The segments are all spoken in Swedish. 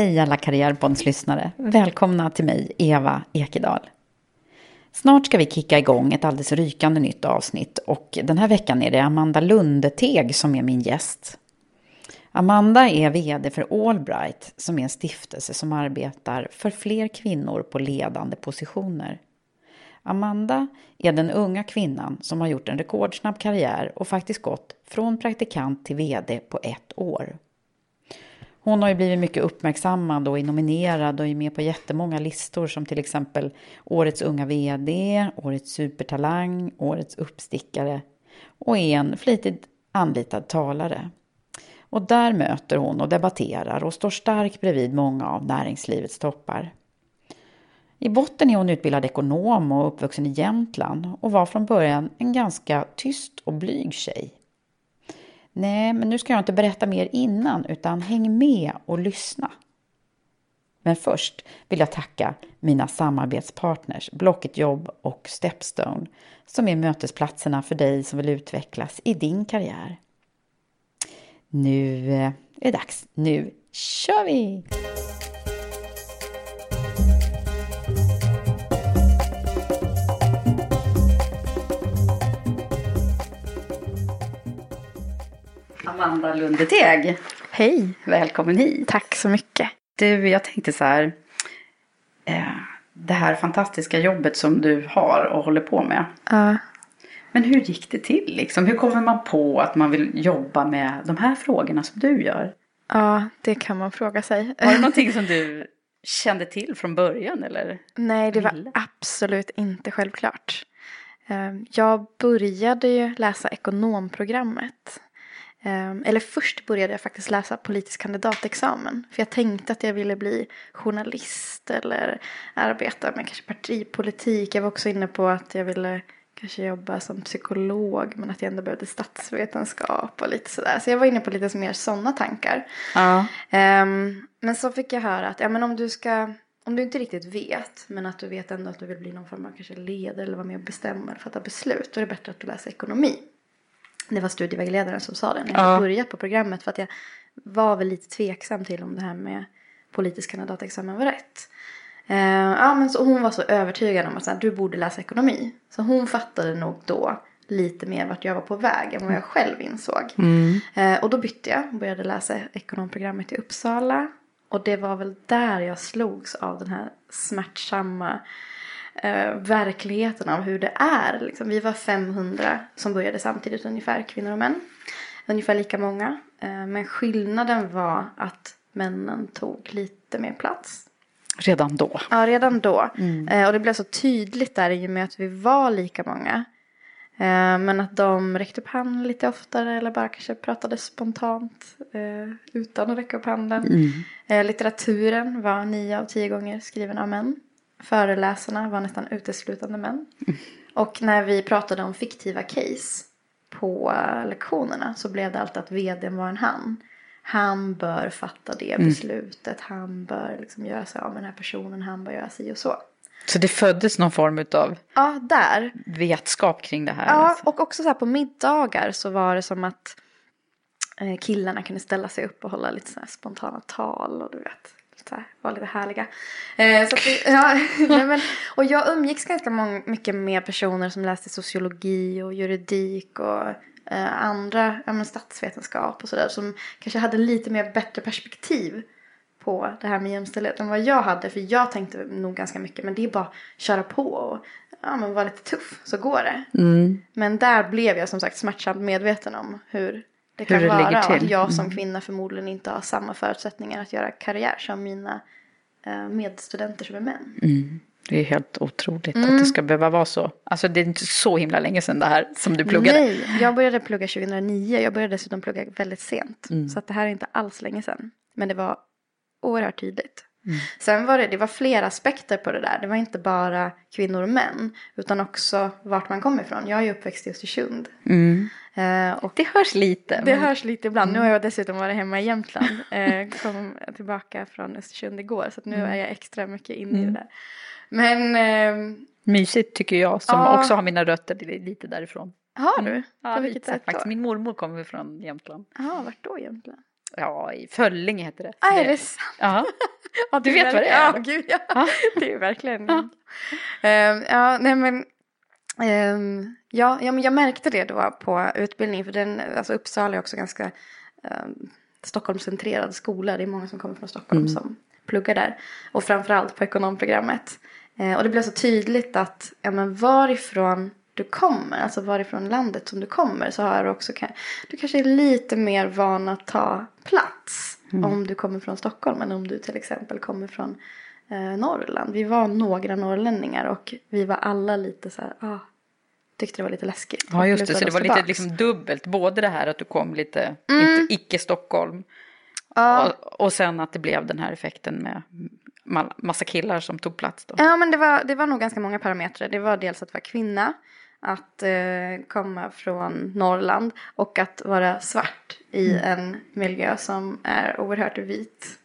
Hej alla karriärpoddslyssnare. Välkomna till mig, Eva Ekedal. Snart ska vi kicka igång ett alldeles rykande nytt avsnitt och den här veckan är det Amanda Lundeteg som är min gäst. Amanda är vd för Allbright som är en stiftelse som arbetar för fler kvinnor på ledande positioner. Amanda är den unga kvinnan som har gjort en rekordsnabb karriär och faktiskt gått från praktikant till vd på ett år. Hon har ju blivit mycket uppmärksammad och är nominerad och är med på jättemånga listor som till exempel Årets unga VD, Årets supertalang, Årets uppstickare och är en flitigt anlitad talare. Och där möter hon och debatterar och står stark bredvid många av näringslivets toppar. I botten är hon utbildad ekonom och uppvuxen i Jämtland och var från början en ganska tyst och blyg tjej. Nej, men nu ska jag inte berätta mer innan, utan häng med och lyssna. Men först vill jag tacka mina samarbetspartners Blocket Jobb och Stepstone som är mötesplatserna för dig som vill utvecklas i din karriär. Nu eh, är det dags. Nu kör vi! Amanda Lundeteg. Hej! Välkommen hit. Tack så mycket. Du, jag tänkte så här. Eh, det här fantastiska jobbet som du har och håller på med. Ja. Men hur gick det till liksom? Hur kommer man på att man vill jobba med de här frågorna som du gör? Ja, det kan man fråga sig. Var det någonting som du kände till från början eller? Nej, det var absolut inte självklart. Eh, Jag började ju läsa ekonomprogrammet. Eh, Eller först började jag faktiskt läsa politisk kandidatexamen. För jag tänkte att jag ville bli journalist eller arbeta med kanske partipolitik. Jag var också inne på att jag ville kanske jobba som psykolog men att jag ändå behövde statsvetenskap och lite sådär. Så jag var inne på lite mer sådana tankar. Ja. Ehm, men så fick jag höra att ja, men om du ska om du inte riktigt vet men att du vet ändå att du vill bli någon form av kanske ledare eller vara med och bestämma eller fatta beslut då är det bättre att du läser ekonomi. Det var studievägledaren som sa det när jag Ja. ja. börjat på programmet för att jag var väl lite tveksam till om det här med politisk kandidatexamen var rätt. Eh, ja, men så hon var så övertygad om att så här, du borde läsa ekonomi. Så hon fattade nog då lite mer vart jag var på väg än vad jag själv insåg. Eh, och då bytte jag och började läsa ekonomprogrammet i Uppsala. Och det var väl där jag slogs av den här smärtsamma eh, verkligheten av hur det är. Liksom, vi var 500 som började samtidigt ungefär, kvinnor och män. Ungefär lika många. Eh, men skillnaden var att männen tog lite mer plats. Redan då. Ja, redan då. Eh, och det blev så tydligt där i och med att vi var lika många. Eh, men att de räckte upp handen lite oftare eller bara kanske pratade spontant eh, utan att räcka upp handen. Mm. Eh, litteraturen var nio av tio gånger skriven av män. Föreläsarna var nästan uteslutande män. Och när vi pratade om fiktiva case på eh, lektionerna så blev det alltid att vdn var en han. Han bör fatta det beslutet, han bör liksom göra sig av med den här personen, han bör göra sig och så. Så det föddes någon form av Ja, där. vetskap kring det här? Ja, alltså. och också så här på middagar så var det som att eh, killarna kunde ställa sig upp och hålla lite så spontana tal och du vet. Så här, var lite härliga. Eh, så att ja, nej, men, och jag umgicks ganska mång, mycket med personer som läste sociologi och juridik och eh, andra, ja, men statsvetenskap och sådär. Som kanske hade lite mer bättre perspektiv på det här med jämställdhet än vad jag hade. För jag tänkte nog ganska mycket, men det är bara att köra på och ja, men vara lite tuff så går det. Mm. Men där blev jag som sagt smärtsamt medveten om hur det kan det vara. och att jag som kvinna förmodligen inte har samma förutsättningar att göra karriär som mina eh, medstudenter som är män. Mm. Det är helt otroligt Mm. att det ska behöva vara så. Alltså det är inte så himla länge sedan det här som du pluggade. Nej, jag började plugga 2009. Jag började dessutom plugga väldigt sent. Mm. Så att det här är inte alls länge sedan. Men det var oerhört tydligt. Mm. Sen var det, det var flera aspekter på det där. Det var inte bara kvinnor och män. Utan också vart man kommer ifrån. Jag är ju uppväxt i Östersund. Mm. Eh, och Det hörs lite. Det men- hörs lite ibland. Nu har jag dessutom varit hemma i Jämtland. Eh, kom tillbaka från Östersund igår. Så nu är jag extra mycket inne i det där. Men ehm, Mysigt tycker jag som Ja. också har mina rötter lite därifrån. har du? Ja, På vilket sätt faktiskt. Min mormor kommer från Jämtland. Jaha, vart då Jämtland? Ja, i Föllinge heter det. Ah, är det sant? Ja. Ja, Du vet vad det är? Ja, gud ja. Det är verkligen. Ja, ja nej men. ehm, ja, ja, men jag märkte det då på utbildningen. För den, alltså Uppsala är också ganska um, Stockholmscentrerad skola. Det är många som kommer från Stockholm som pluggar där. Och framförallt på ekonomprogrammet. Eh, och det blev så tydligt att ja, men varifrån du kommer, alltså varifrån landet som du kommer så har du också, du kanske är lite mer van att ta plats om du kommer från Stockholm än om du till exempel kommer från eh, Norrland. Vi var några norrlänningar och vi var alla lite så här, ah, tyckte det var lite läskigt. Ja, just det. Så det var lite tillbaks. liksom dubbelt. Både det här att du kom lite, inte icke-Stockholm. Ja. Och, och sen att det blev den här effekten med ma- massa killar som tog plats då. Ja, men det var, det var nog ganska många parametrar. Det var dels att vara kvinna, att eh, komma från Norrland och att vara svart i en miljö som är oerhört vit.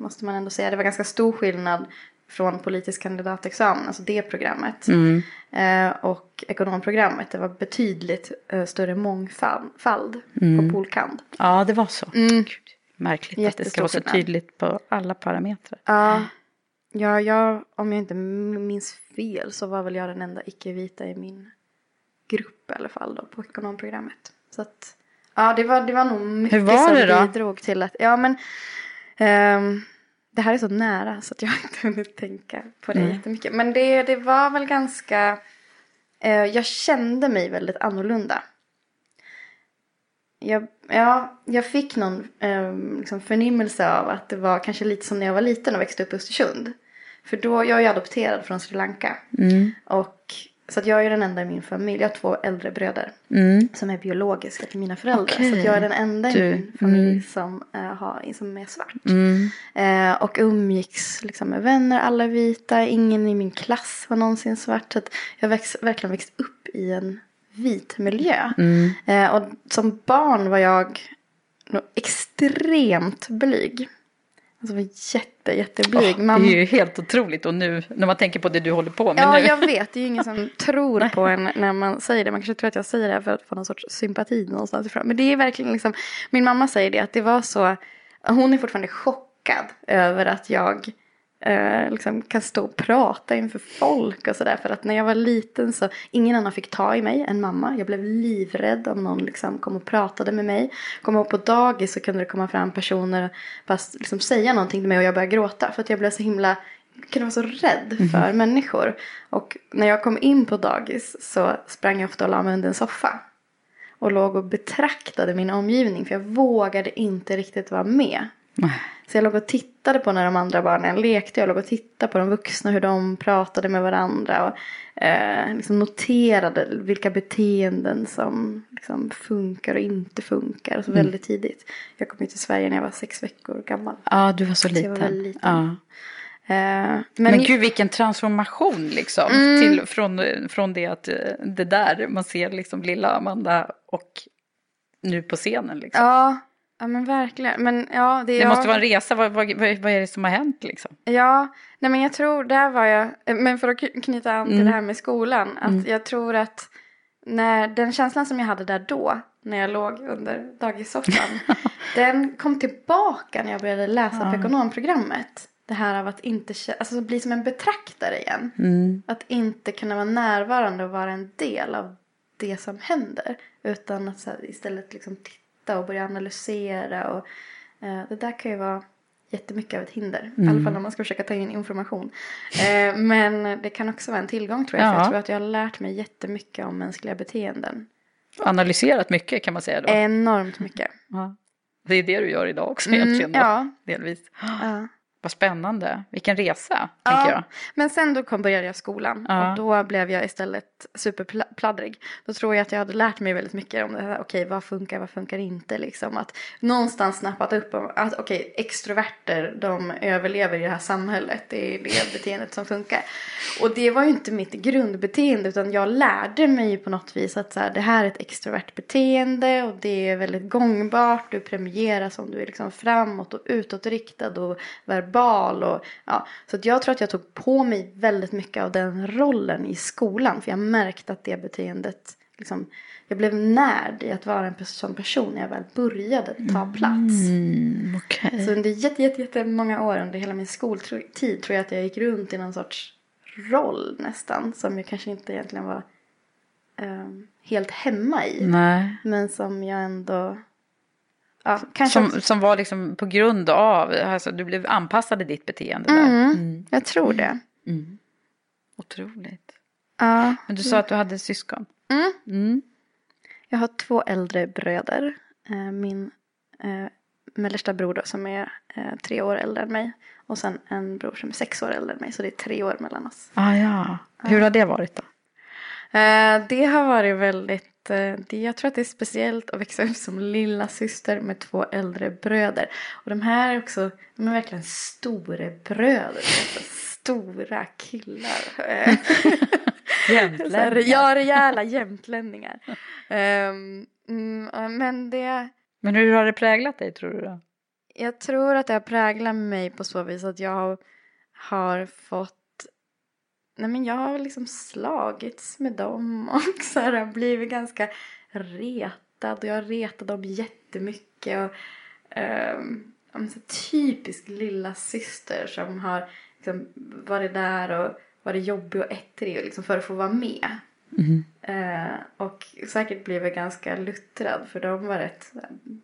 Måste man ändå säga. Det var ganska stor skillnad från politisk kandidatexamen, alltså det programmet. Mm. Eh, och ekonomprogrammet, det var betydligt eh, större mångfald på polkand. Ja, det var så. Mm. Märkligt att det ska Jättestor vara så tydligt på alla parametrar. Ja, ja, jag, om jag inte minns fel så var väl jag den enda icke-vita i min grupp i alla fall då på ekonomprogrammet. Så att, ja det var, det var nog mycket var som det då? bidrog till att, ja men ehm, det här är så nära så att jag har inte hunnit tänka på det Mm. jättemycket. Men det, det var väl ganska, eh, jag kände mig väldigt annorlunda. Jag, ja, jag fick någon eh, liksom förnimmelse av att det var kanske lite som när jag var liten och växte upp i Östersund. För då, jag är ju adopterad från Sri Lanka. Mm. Och, så att jag är den enda i min familj. Jag har två äldre bröder. Mm. Som är biologiska till mina föräldrar. Okej. Så att jag är den enda Du, i min familj mm. som, eh, har, som är svart. Mm. Eh, och umgicks liksom med vänner, alla vita. Ingen i min klass var någonsin svart. Så att jag har växt, verkligen växt upp i en vit miljö. Mm. Eh, och som barn var jag extremt blyg. Alltså var jätte, jätteblyg. Åh, Man- Det är ju helt otroligt och nu när man tänker på det du håller på med Ja, nu. jag vet. Det är ju ingen som tror på en när man säger det. Man kanske tror att jag säger det för att få någon sorts sympati någonstans ifrån. Men det är verkligen liksom, min mamma säger det att det var så, hon är fortfarande chockad över att jag eh, liksom kan stå och prata inför folk och sådär. För att när jag var liten så, ingen annan fick ta i mig än mamma. Jag blev livrädd om någon liksom kom och pratade med mig. Kom ihåg på dagis så kunde det komma fram personer fast liksom säga någonting till mig och jag började gråta. För att jag blev så himla jag kunde vara så rädd för människor. Och när jag kom in på dagis så sprang jag ofta och la mig under en soffa. Och låg och betraktade min omgivning för jag vågade inte riktigt vara med. Så jag låg och tittade på när de andra barnen lekte. Jag låg och tittade på de vuxna, hur de pratade med varandra. Och eh, liksom noterade vilka beteenden som liksom funkar och inte funkar. Alltså Mm. väldigt tidigt. Jag kom ju till Sverige när jag var sex veckor gammal. Ja, du var så jag liten. var väldigt liten. Ja. Eh, Men, men, gud vilken transformation liksom. Mm. Till, från, från det att eh, det där man ser liksom lilla Amanda och nu på scenen liksom. ja, ja, men verkligen. Men ja, det, Det jag, måste vara en resa, vad, vad, vad vad är det som har hänt liksom? Ja, nej men jag tror, där var jag, men för att kny- knyta an till Mm. det här med skolan, att jag tror att när den känslan som jag hade där då, när jag låg under dagissoffan, den kom tillbaka när jag började läsa på ekonomprogrammet. Det här av att inte alltså bli som en betraktare igen. Mm. Att inte kunna vara närvarande och vara en del av det som händer. Utan att här, istället liksom titta och börja analysera. Och, eh, det där kan ju vara jättemycket av ett hinder. I alla fall när man ska försöka ta in information. Eh, men det kan också vara en tillgång tror jag. För Ja. jag tror att jag har lärt mig jättemycket om mänskliga beteenden. Analyserat mycket kan man säga då. Enormt mycket. Ja. Det är det du gör idag också Mm, egentligen då, ja. delvis. Ja. Vad spännande, vilken resa, Ja. jag. Men sen då kom, började jag skolan Ja. och då blev jag istället superpladdrig. Då tror jag att jag hade lärt mig väldigt mycket om det här. Okej, vad funkar, vad funkar inte liksom. Att någonstans snappat upp att okej, extroverter de överlever i det här samhället. Det är det beteendet som funkar. Och det var ju inte mitt grundbeteende utan jag lärde mig på något vis att så här, det här är ett extrovert beteende och det är väldigt gångbart. Du premieras om du är liksom framåt och utåtriktad och verbal. Och, ja. Så att jag tror att jag tog på mig väldigt mycket av den rollen i skolan. För jag märkte att det beteendet, liksom, jag blev närd i att vara en sån person när jag väl började ta plats. Mm, okej. Så under jätte, jätte, jättemånga år under hela min skoltid tror jag att jag gick runt i någon sorts roll nästan. Som jag kanske inte egentligen var ehm, helt hemma i. Nej. Men som jag ändå... Ja, kanske Som, som var liksom på grund av, alltså du blev anpassad i ditt beteende där. mm, Jag tror det. Mm. Otroligt. Ja. Men du sa att du hade syskon. Mm. Mm. Jag har två äldre bröder. Eh, Min eh, mellersta bror då, som är eh, tre år äldre än mig. Och sen en bror som är sex år äldre än mig. Så det är tre år mellan oss. Ah, ja. Hur har det varit då? Eh, Det har varit väldigt, det, jag tror att det är speciellt att växa upp som lilla syster med två äldre bröder. Och de här är också, de är verkligen storebröder. Stora killar. Eh, här, ja, rejäla jämtlänningar. Mm, men det, Men hur har det präglat dig tror du då? jag tror att det har präglat mig på så vis att jag har fått Nej men jag har liksom slagits med dem och så här, blivit ganska retad och jag retat dem jättemycket och um, så typisk lilla syster som har liksom varit där och varit jobbig och ettrig liksom för att få vara med. Eh, och säkert blivit ganska luttrad för de var rätt,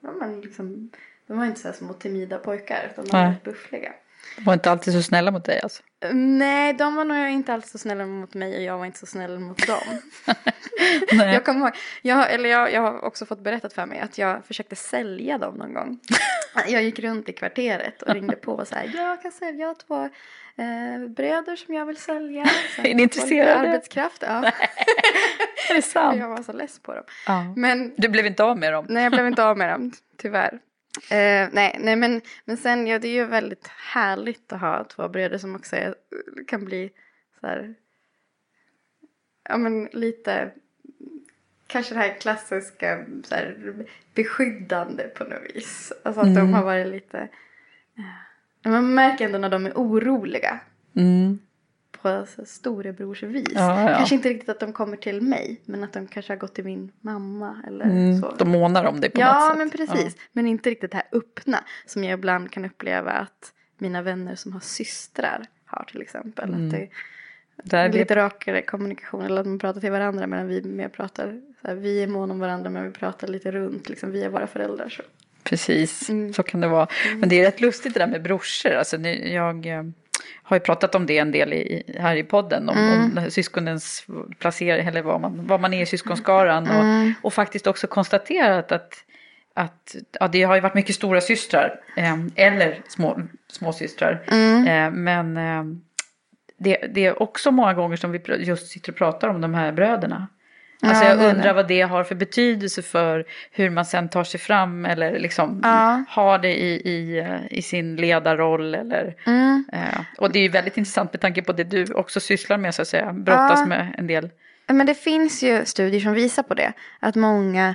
ja, men liksom, de var inte så små timida pojkar utan de var rätt buffliga. De var inte alltid så snälla mot dig alltså? Nej, de var nog inte alls så snälla mot mig och jag var inte så snäll mot dem. Nej. jag kommer ihåg, jag, eller jag, jag har också fått berättat för mig att jag försökte sälja dem någon gång. jag gick runt i kvarteret och ringde på och så här, jag kan sälja, jag har två eh, bröder som jag vill sälja. Så Är ni intresserade? Arbetskraft, ja. Är det sant? jag var så less på dem. Ja. Men Du blev inte av med dem? Nej, jag blev inte av med dem, tyvärr. Eh, nej, nej men, men sen, ja, det är ju väldigt härligt att ha två bröder som också är, kan bli så här, ja men lite, kanske det här klassiska så här, beskyddande på något vis. Alltså att de har varit lite, eh, man märker ändå när de är oroliga Mm. På storebrorsvis. Ja, ja. Kanske inte riktigt att de kommer till mig, men att de kanske har gått till min mamma eller Mm. så. De månar om dig på något Ja, sätt. men precis. Men inte riktigt det här öppna som jag ibland kan uppleva att mina vänner som har systrar har till exempel. Att det Där är det, lite rakare kommunikation eller att man pratar till varandra medan vi mer pratar, så här, vi är måna om varandra men vi pratar lite runt, liksom vi är våra föräldrar. Så. precis, Mm. så kan det vara. Men det är rätt lustigt det där med brorsor. Alltså, nu- jag eh, har ju pratat om det en del i, här i podden. Om, Mm. om syskonens placering, eller vad man, vad man är i syskonskaran. Mm. Och, och faktiskt också konstaterat att att ja, det har ju varit mycket stora systrar eh, eller små, småsystrar. Mm. Eh, men eh, det, det är också många gånger som vi just sitter och pratar om de här bröderna. Alltså Ja, jag det undrar det. vad det har för betydelse för hur man sen tar sig fram eller liksom Ja. har det i, i, i sin ledarroll. Eller, Mm. eh, och det är ju väldigt intressant med tanke på det du också sysslar med så att säga. Brottas Ja. med en del. Men det finns ju studier som visar på det. Att många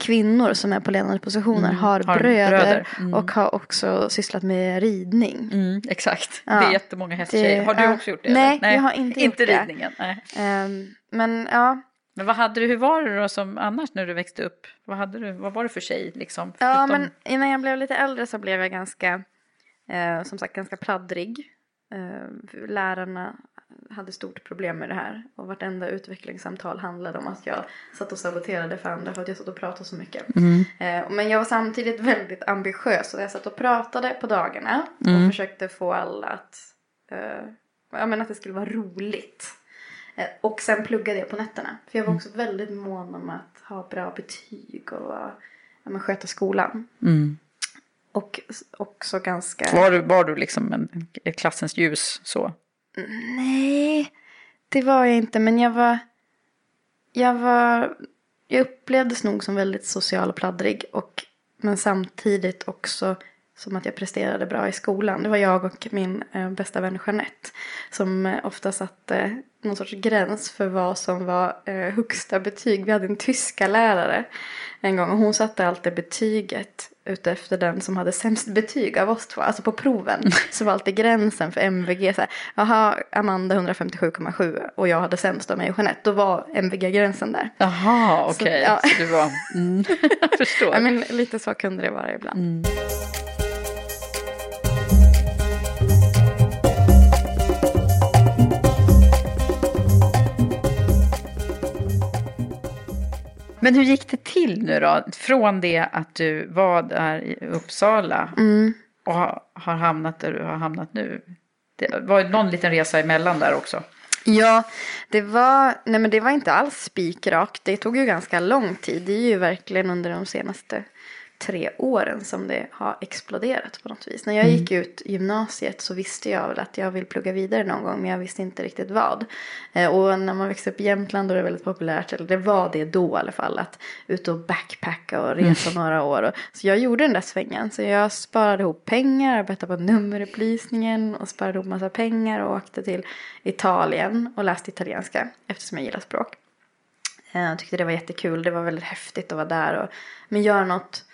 kvinnor som är på ledande positioner Mm, har, har bröder, bröder. Mm. och har också sysslat med ridning. Mm, exakt, Ja. det är jättemånga hästtjejer. Det- Har du också gjort det? Nej, eller? jag har inte gjort Inte det. ridningen, nej. Ehm, men ja, Men vad hade du, hur var det då som annars när du växte upp? Vad, hade du, vad var det för tjej liksom? ja Förutom- men innan jag blev lite äldre så blev jag ganska, eh, som sagt ganska pladdrig. Eh, lärarna hade stort problem med det här. Och vartenda utvecklingssamtal handlade om att jag satt och saboterade för andra för att jag satt och pratade så mycket. Mm. Eh, Men jag var samtidigt väldigt ambitiös. Så jag satt och pratade på dagarna. Mm. Och försökte få alla att, eh, ja, men att det skulle vara roligt. Eh, Och sen pluggade jag på nätterna. För jag var också väldigt mån om att ha bra betyg och ja, men sköta skolan. Mm. Och också ganska... Var, du, var du liksom en klassens ljus så? Nej, det var jag inte. Men jag var... Jag var... Jag upplevdes nog som väldigt social och pladdrig. Och, men samtidigt också som att jag presterade bra i skolan. Det var jag och min eh, bästa vän Jeanette. Som eh, ofta satte någon sorts gräns för vad som var eh, högsta betyg. Vi hade en tyska lärare en gång. Och hon satte alltid betyget utefter den som hade sämst betyg av oss två. Alltså på proven så var alltid gränsen för MVG så här. Jaha, Amanda 157,7 och jag hade sämst av mig och Jeanette. Då var MVG-gränsen där. Jaha, Så, okej. ja. Så du var... Mm. Jag förstår. Ja, men lite så kunde det vara ibland. Mm. Men hur gick det till nu då? Från det att du var där i Uppsala Mm. och har, hamnat där du har hamnat nu. Det var någon liten resa emellan där också. Ja, det var, nej men det var inte alls spikrakt. Det tog ju ganska lång tid. Det är ju verkligen under de senaste tre åren som det har exploderat på något vis. När jag gick ut gymnasiet så visste jag väl att jag vill plugga vidare någon gång men jag visste inte riktigt vad. Eh, Och när man växte upp i Jämtland då är det väldigt populärt, eller det var det då i alla fall, att ut och backpacka och resa några år. Så jag gjorde den där svängen. Så jag sparade ihop pengar, arbetade på nummerupplysningen och sparade ihop massa pengar och åkte till Italien och läste italienska eftersom jag gillar språk. Eh, Jag tyckte det var jättekul, det var väldigt häftigt att vara där och men göra något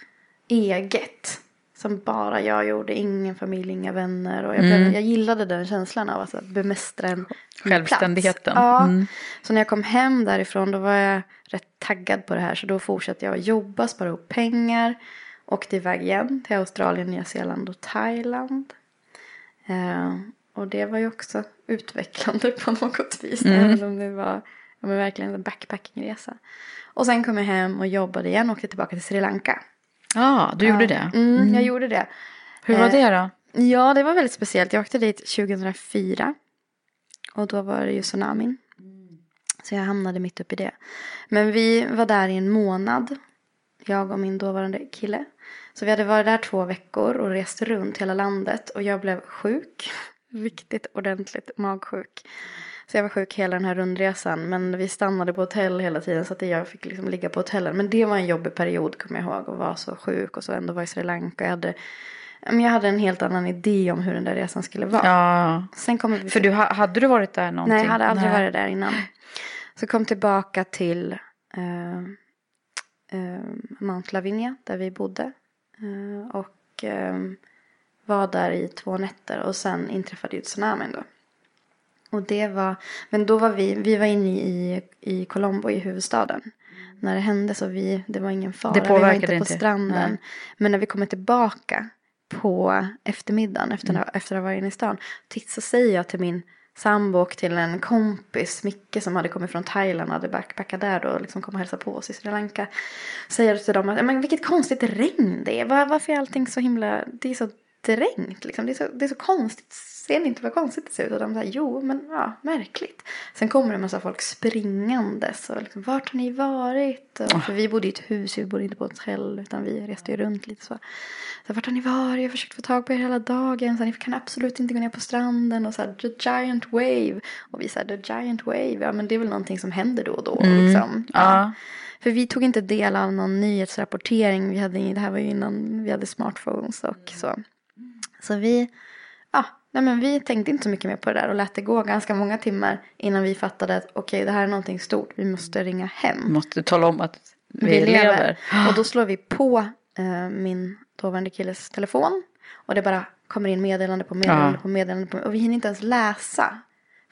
eget. Som bara jag gjorde, ingen familj, inga vänner. Och jag, Mm. jag gillade den känslan av att bemästra en Självständigheten. Plats. Ja. Mm. Så när jag kom hem därifrån då var jag rätt taggad på det här. Så då fortsatte jag att jobba, spara ihop pengar. Åkte iväg igen till Australien, Nya Zeeland och Thailand. Eh, och det var ju också utvecklande på något vis. Mm. Även om det var ja, men verkligen en backpackingresa. Och sen kom jag hem och jobbade igen och åkte tillbaka till Sri Lanka. Ja, du gjorde det. Mm, Jag gjorde det. Hur var Eh, det då? Ja, det var väldigt speciellt. Jag åkte dit 2004. Och då var det ju tsunamin. Så jag hamnade mitt upp i det. Men vi var där i en månad. Jag och min dåvarande kille. Så vi hade varit där två veckor och rest runt hela landet. Och jag blev sjuk. Riktigt ordentligt magsjuk. Så jag var sjuk hela den här rundresan. Men vi stannade på hotell hela tiden. Så att jag fick liksom ligga på hotellen. Men det var en jobbig period kommer jag ihåg. Och vara så sjuk. Och så ändå var i Sri Lanka. Jag hade, men jag hade en helt annan idé om hur den där resan skulle vara. Ja, Sen kommer vi för du, ha- hade du varit där någonting? Nej, jag hade aldrig Nej. varit där innan. Så kom tillbaka till eh, eh, Mount Lavinia där vi bodde. Eh, och var där i två nätter och sen inträffade ju tsunamin då. Och det var, men då var vi, vi var inne i, i Colombo i huvudstaden. När det hände så vi, det var ingen fara. Det vi var inte på inte. stranden. Nej. Men när vi kommer tillbaka på eftermiddagen efter, Mm. efter att ha varit inne i stan. Titt så säger jag till min sambo och till en kompis, Micke som hade kommit från Thailand och hade backpackat där då och liksom kom och hälsa på oss i Sri Lanka. Säger till dem att men vilket konstigt regn det är. Var, varför är allting så himla, det är så dränkt. Liksom. Det, är så, det är så konstigt. Ser ni inte vad konstigt det ser ut? Och de säger jo, men ja, märkligt. Sen kommer det en massa folk springandes. Och liksom, vart har ni varit? Och, för vi bodde i ett hus, vi bodde inte på ett hotell. Utan vi reste ju runt lite så. så vart har ni varit? Jag har försökt få tag på er hela dagen. Så ni kan absolut inte gå ner på stranden. Och så här, the giant wave. Och vi sa the giant wave. Ja, men det är väl någonting som händer då och då. Mm. Liksom. Ja. Ja. För vi tog inte del av någon nyhetsrapportering. Vi hade, det här var ju innan vi hade smartphones och så. Så vi, ja, nej men vi tänkte inte så mycket mer på det där och lät det gå ganska många timmar innan vi fattade att okej, det här är någonting stort. Vi måste ringa hem. Måste tala om att vi, lever. Och då slår vi på eh, min dåvarande killes telefon. Och det bara kommer in meddelande på meddelande Ja. på meddelande. På, och vi hinner inte ens läsa.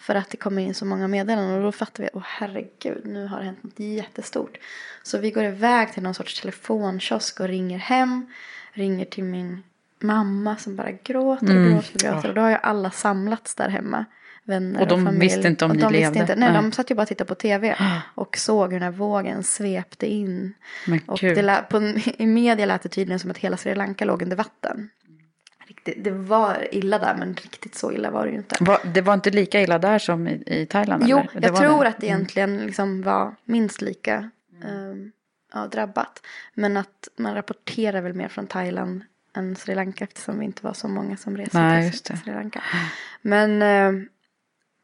För att det kommer in så många meddelanden. Och då fattar vi, åh herregud, nu har det hänt något jättestort. Så vi går iväg till någon sorts telefonkiosk och ringer hem. Ringer till min mamma som bara gråter och Mm. gråter och gråter. Och då har ju alla samlats där hemma. Vänner Och de familj. visste inte om och ni de visste levde. Inte, nej, Nej. de satt ju bara och tittade på tv. Och såg hur den här vågen svepte in. Men Och det lät, på, i media lät det tydligen som att hela Sri Lanka låg under vatten. Riktigt, det var illa där men riktigt så illa var det ju inte. Va- Det var inte lika illa där som i, i Thailand? Jo, eller? Jag tror det. Mm. att det egentligen liksom var minst lika ehm, ja, drabbat. Men att man rapporterar väl mer från Thailand än Sri Lanka eftersom vi inte var så många som reste Nej, till. Sri Lanka. Men, ehm,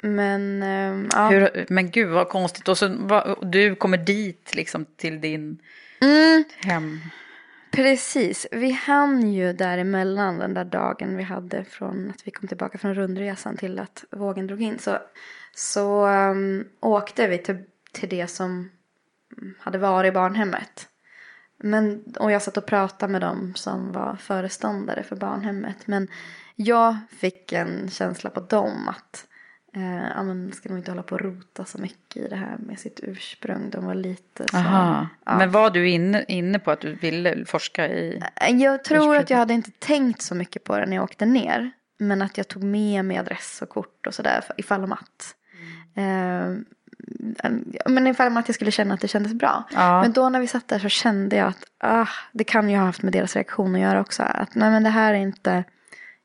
men ehm, ja. Hur, men gud vad konstigt. Och så, va, du kommer dit liksom till din Mm. hem. Precis, vi hann ju däremellan den där dagen vi hade från att vi kom tillbaka från rundresan till att vågen drog in. Så, så um, åkte vi till, till det som hade varit barnhemmet. Men, och jag satt och pratade med dem som var föreståndare för barnhemmet. Men jag fick en känsla på dem att eh, ja, men ska nog inte hålla på och rota så mycket i det här med sitt ursprung. De var lite så... Aha. ja. Men var du inne, inne på att du ville forska i? Jag tror Ursprung. att jag hade inte tänkt så mycket på det när jag åkte ner. Men att jag tog med mig adress och kort och sådär ifall om att. Eh, men ifall att jag skulle känna att det kändes bra. Ja. Men då när vi satt där så kände jag att ah, det kan ju ha haft med deras reaktion att göra också. Att nej men det här är inte,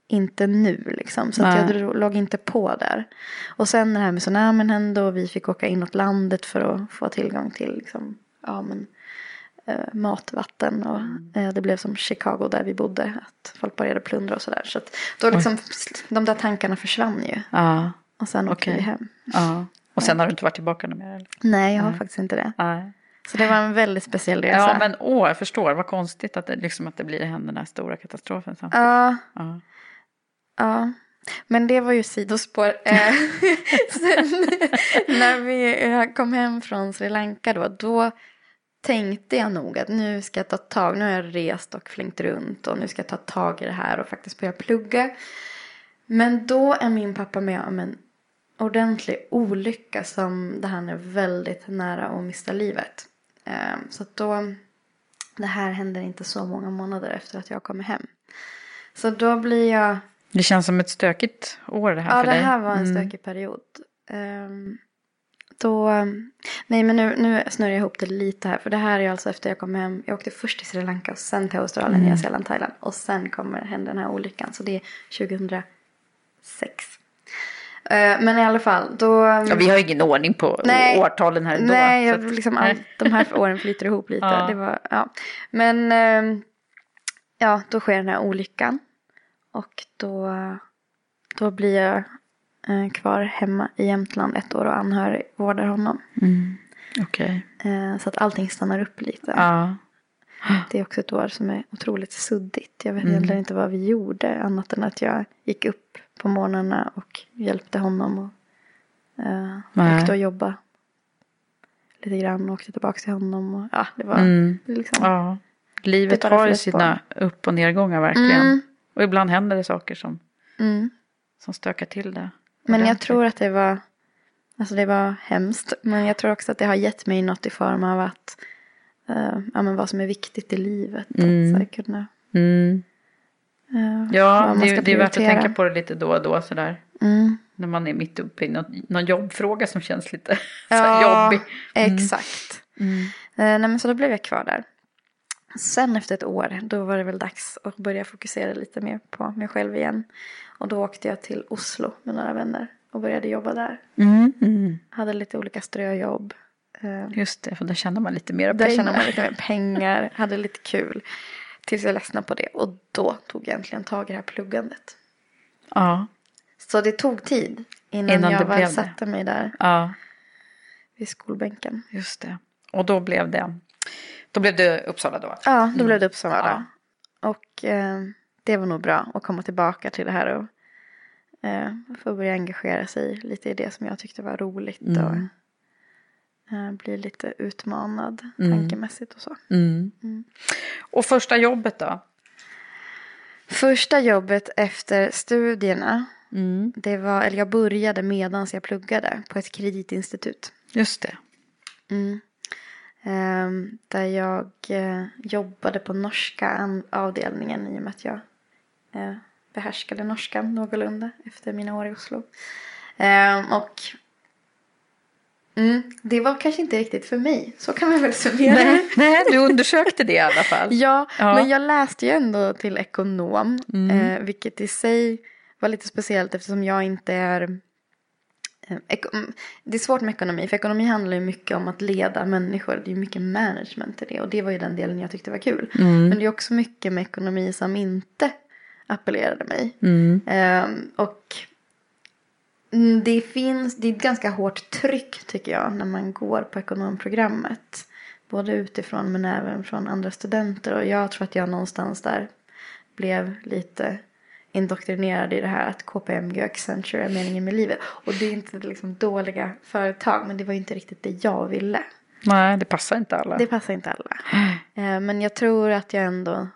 inte nu liksom. Så jag drog, låg inte på där. Och sen det här med tsunamin hände och vi fick åka inåt landet för att få tillgång till liksom, ja men eh, mat, vatten och eh, det blev som Chicago där vi bodde. Att folk började plundra och sådär. Så att då liksom, de där tankarna försvann ju. Ja. Och sen åkte Okej. vi hem. ja. Och sen har du inte varit tillbaka någon mer? Eller? Nej, jag har faktiskt inte det. Nej. Så det var en väldigt speciell resa. Ja, men åh, jag förstår. Vad konstigt att det, liksom, att det blir den här stora katastrofen samtidigt. Ja, Ja. ja. Men det var ju sidospår. Eh, Sen när vi eh, kom hem från Sri Lanka då, då tänkte jag nog att nu ska jag ta tag, nu har jag rest och flängt runt och nu ska jag ta tag i det här och faktiskt börja plugga. Men då är min pappa med om en ordentlig olycka som det han är väldigt nära att mista livet. Eh, Så att då, det här händer inte så många månader efter att jag kommer hem. Så då blir jag Det känns som ett stökigt år det här Ja, för det dig. här var en Mm. stökig period. Ehm, då, nej men nu, nu snurrar jag ihop det lite här. För det här är alltså efter jag kom hem. Jag åkte först till Sri Lanka och sen till Australien, Mm. Nya Zeeland, Thailand. Och sen kommer hända den här olyckan. Så det är 2006. Eh, men i alla fall, då... Ja, vi har ingen ordning på Nej. årtalen här ändå. Nej, så jag, att- liksom all, de här åren flyter ihop lite. Ja. Det var, ja. Men ehm, ja, då sker den här olyckan. Och då, då blir jag eh, kvar hemma i Jämtland ett år och anhörigvårdar honom. Mm. Okej. Eh, så att allting stannar upp lite. Ja. Det är också ett år som är otroligt suddigt. Jag vet Mm. egentligen inte vad vi gjorde annat än att jag gick upp på morgnarna och hjälpte honom och eh, Nej. åkte och jobba lite grann och åkte tillbaka till honom. Och, ja, det var Mm. liksom... ja. Livet har ju sina upp och nedgångar verkligen. Mm, Och ibland händer det saker som, mm. som stökar till det. Men jag tror att det var, alltså det var hemskt. Men jag tror också att det har gett mig något i form av att, eh, ja men vad som är viktigt i livet. Mm. Att så här, kunna, Mm. Eh, Ja, det, det är värt att tänka på det lite då och då sådär. Mm. När man är mitt uppe i någon, någon jobbfråga som känns lite Ja, jobbig. exakt. Mm. Eh, nej men så då blev jag kvar där. Sen efter ett år, då var det väl dags att börja fokusera lite mer på mig själv igen. Och då åkte jag till Oslo med några vänner och började jobba där. Mm, mm. Hade lite olika ströjobb. Eh, Just det, för där tjänar man lite mer Där pengar. tjänade man lite mer pengar, hade lite kul. Tills jag ledsnade på det och då tog jag äntligen tag i det här pluggandet. Ja, Så det tog tid innan, Innan jag väl satte mig där ja, vid skolbänken. just det. Och då blev det, då blev det Uppsala då? Ja, då blev det Uppsala. Ja. Och eh, det var nog bra att komma tillbaka till det här och eh, få börja engagera sig lite i det som jag tyckte var roligt Mm. och eh, bli lite utmanad Mm. tankemässigt och så. Mm. Mm. Och första jobbet då? Första jobbet efter studierna, Mm. det var, eller jag började medans jag pluggade på ett kreditinstitut. Just det. Mm. Ehm, där jag eh, jobbade på norska avdelningen i och med att jag eh, behärskade norska någorlunda efter mina år i Oslo. Ehm, och mm, det var kanske inte riktigt för mig, så kan man väl summera. Nej, nej, du undersökte det i alla fall. Ja, Ja. men jag läste ju ändå till ekonom. Mm. Eh, vilket i sig var lite speciellt eftersom jag inte är... Eh, mm, det är svårt med ekonomi, för ekonomi handlar ju mycket om att leda människor. Det är ju mycket management i det och det var ju den delen jag tyckte var kul. Mm. Men det är också mycket med ekonomi som inte appellerade mig. Mm. Ehm, och det finns, det är ett ganska hårt tryck tycker jag när man går på ekonomprogrammet. Både utifrån men även från andra studenter. Och jag tror att jag någonstans där blev lite indoktrinerad i det här att KPMG och Accenture är meningen med livet. Och det är inte liksom dåliga företag men det var inte riktigt det jag ville. Nej, det passar inte alla. Det passar inte alla. Eh, Men jag tror att jag ändå,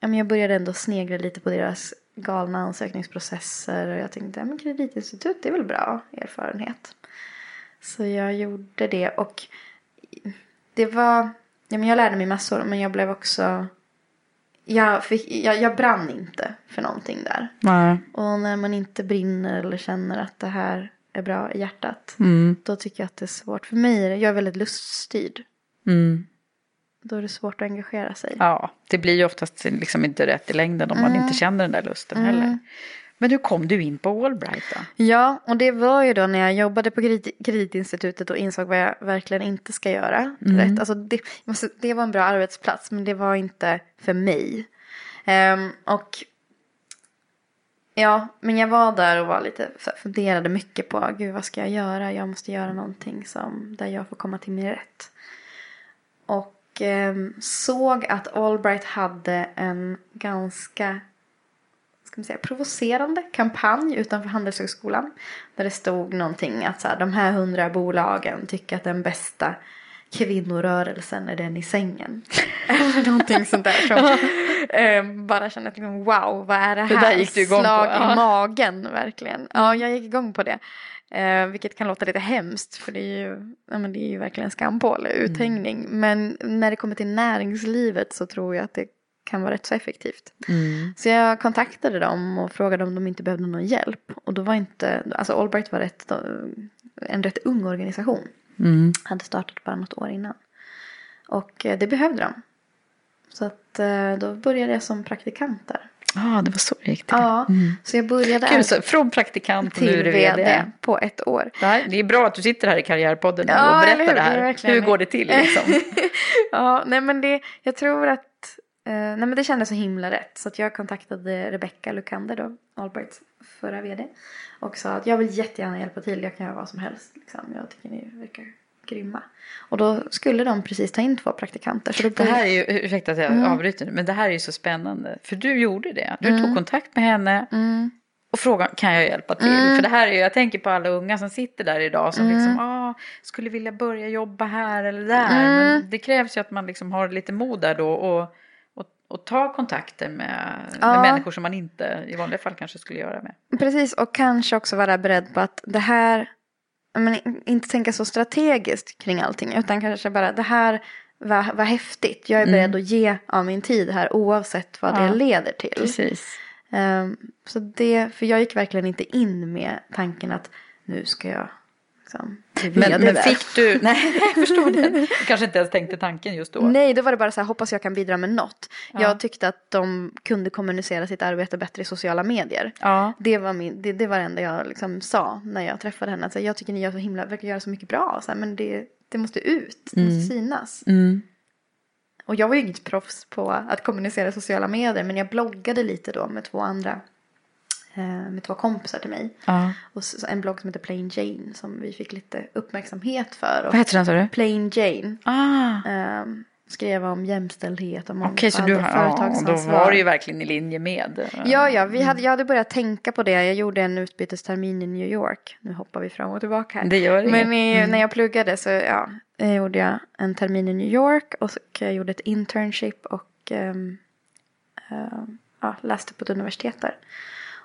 jag började ändå snegla lite på deras galna ansökningsprocesser. Och jag tänkte, men kreditinstitut det är väl bra erfarenhet. Så jag gjorde det och det var, ja men jag lärde mig massor men jag blev också, jag, fick, jag, jag brann inte för någonting där. Nej. Och när man inte brinner eller känner att det här är bra i hjärtat. Mm. Då tycker jag att det är svårt. För mig är det, jag är väldigt luststyrd. Mm. Då är det svårt att engagera sig. Ja, det blir ju oftast liksom inte rätt i längden om man inte känner den där lusten Mm. heller. Men hur kom du in på Allbright då? Ja, och det var ju då när jag jobbade på kredit, kreditinstitutet och insåg vad jag verkligen inte ska göra. Rätt. Alltså det, måste- det var en bra arbetsplats men det var inte för mig. Ehm, och ja, men jag var där och var lite, funderade mycket på gud vad ska jag göra? Jag måste göra någonting som, där jag får komma till min rätt. Och såg att Allbright hade en ganska ska man säga, provocerande kampanj utanför Handelshögskolan. Där det stod någonting att så här, de här hundra bolagen tycker att den bästa kvinnorörelsen är den i sängen. Eller någonting sånt där som eh, bara kände att liksom, wow, vad är det Det här? där gick du igång på, Slag ja. i magen verkligen. Ja, jag gick igång på det. Eh, vilket kan låta lite hemskt för det är ju, ja, men det är ju verkligen skampåle, uthängning. Men när det kommer till näringslivet så tror jag att det kan vara rätt så effektivt. Så jag kontaktade dem och frågade om de inte behövde någon hjälp. Och då var inte, alltså Allbright var rätt, en rätt ung organisation. Mm. Hade startat bara något år innan. Och eh, det behövde de. Så att eh, då började jag som praktikant där. Ja, det var så det gick till. Ja, så jag började här så från praktikant nu är till du vd vd. på ett år. Det, här, det är bra att du sitter här i Karriärpodden nu Ja, och berättar hur? det Det är här. verkligen Hur det. går det till liksom? ja, nej men det, jag tror att, eh, nej men det kändes så himla rätt. Så att jag kontaktade Rebecca Lukander då, Allbrights förra vd. Och sa att jag vill jättegärna hjälpa till, jag kan göra vad som helst. Liksom. Jag tycker ni verkar grymma. Och då skulle de precis ta in två praktikanter. Så då Det här är ju, ursäkta att jag Mm. avbryter men det här är ju så spännande. För du gjorde det. Du tog kontakt med henne mm, och frågade kan jag hjälpa till? Mm. För det här är ju, jag tänker på alla unga som sitter där idag som liksom, ah, skulle vilja börja jobba här eller där. Mm. Men det krävs ju att man liksom har lite mod där då och, och, och ta kontakter med, Ja. med människor som man inte i vanliga fall kanske skulle göra med. precis, och kanske också vara beredd på att det här, men inte tänka så strategiskt kring allting. Utan kanske bara det här var, var häftigt. Jag är beredd att ge av min tid här oavsett vad det Ja. leder till. Precis. Ehm, så det, för jag gick verkligen inte in med tanken att nu ska jag liksom, Men, men fick du, nej jag förstår det. Du kanske inte ens tänkte tanken just då. Nej, då var det bara så här, hoppas jag kan bidra med något. Ja. Jag tyckte att de kunde kommunicera sitt arbete bättre i sociala medier. Ja. Det var, min, det, det var det enda jag liksom sa när jag träffade henne. Alltså, jag tycker ni gör så himla, verkar göra så mycket bra, så här, men det, det måste ut, det måste synas. Mm. Och jag var ju inget proffs på att kommunicera i sociala medier, men jag bloggade lite då med två andra, med två kompisar till mig. ja. Och en blogg som heter Plain Jane som vi fick lite uppmärksamhet för. Vad heter den sa du? Plain Jane. Ah. Ehm, skrev om jämställdhet och mångfald Okej, så du och har, ja, då företagsansvar. var det ju verkligen i linje med. Ja, ja, vi hade, jag hade börjat tänka på det. Jag gjorde en utbytestermin i New York. Nu hoppar vi fram och tillbaka här. Det gör inget. Men i, när jag pluggade så ja, eh, gjorde jag en termin i New York och jag gjorde ett internship och ehm, ehm, ja, läste på ett universitet där.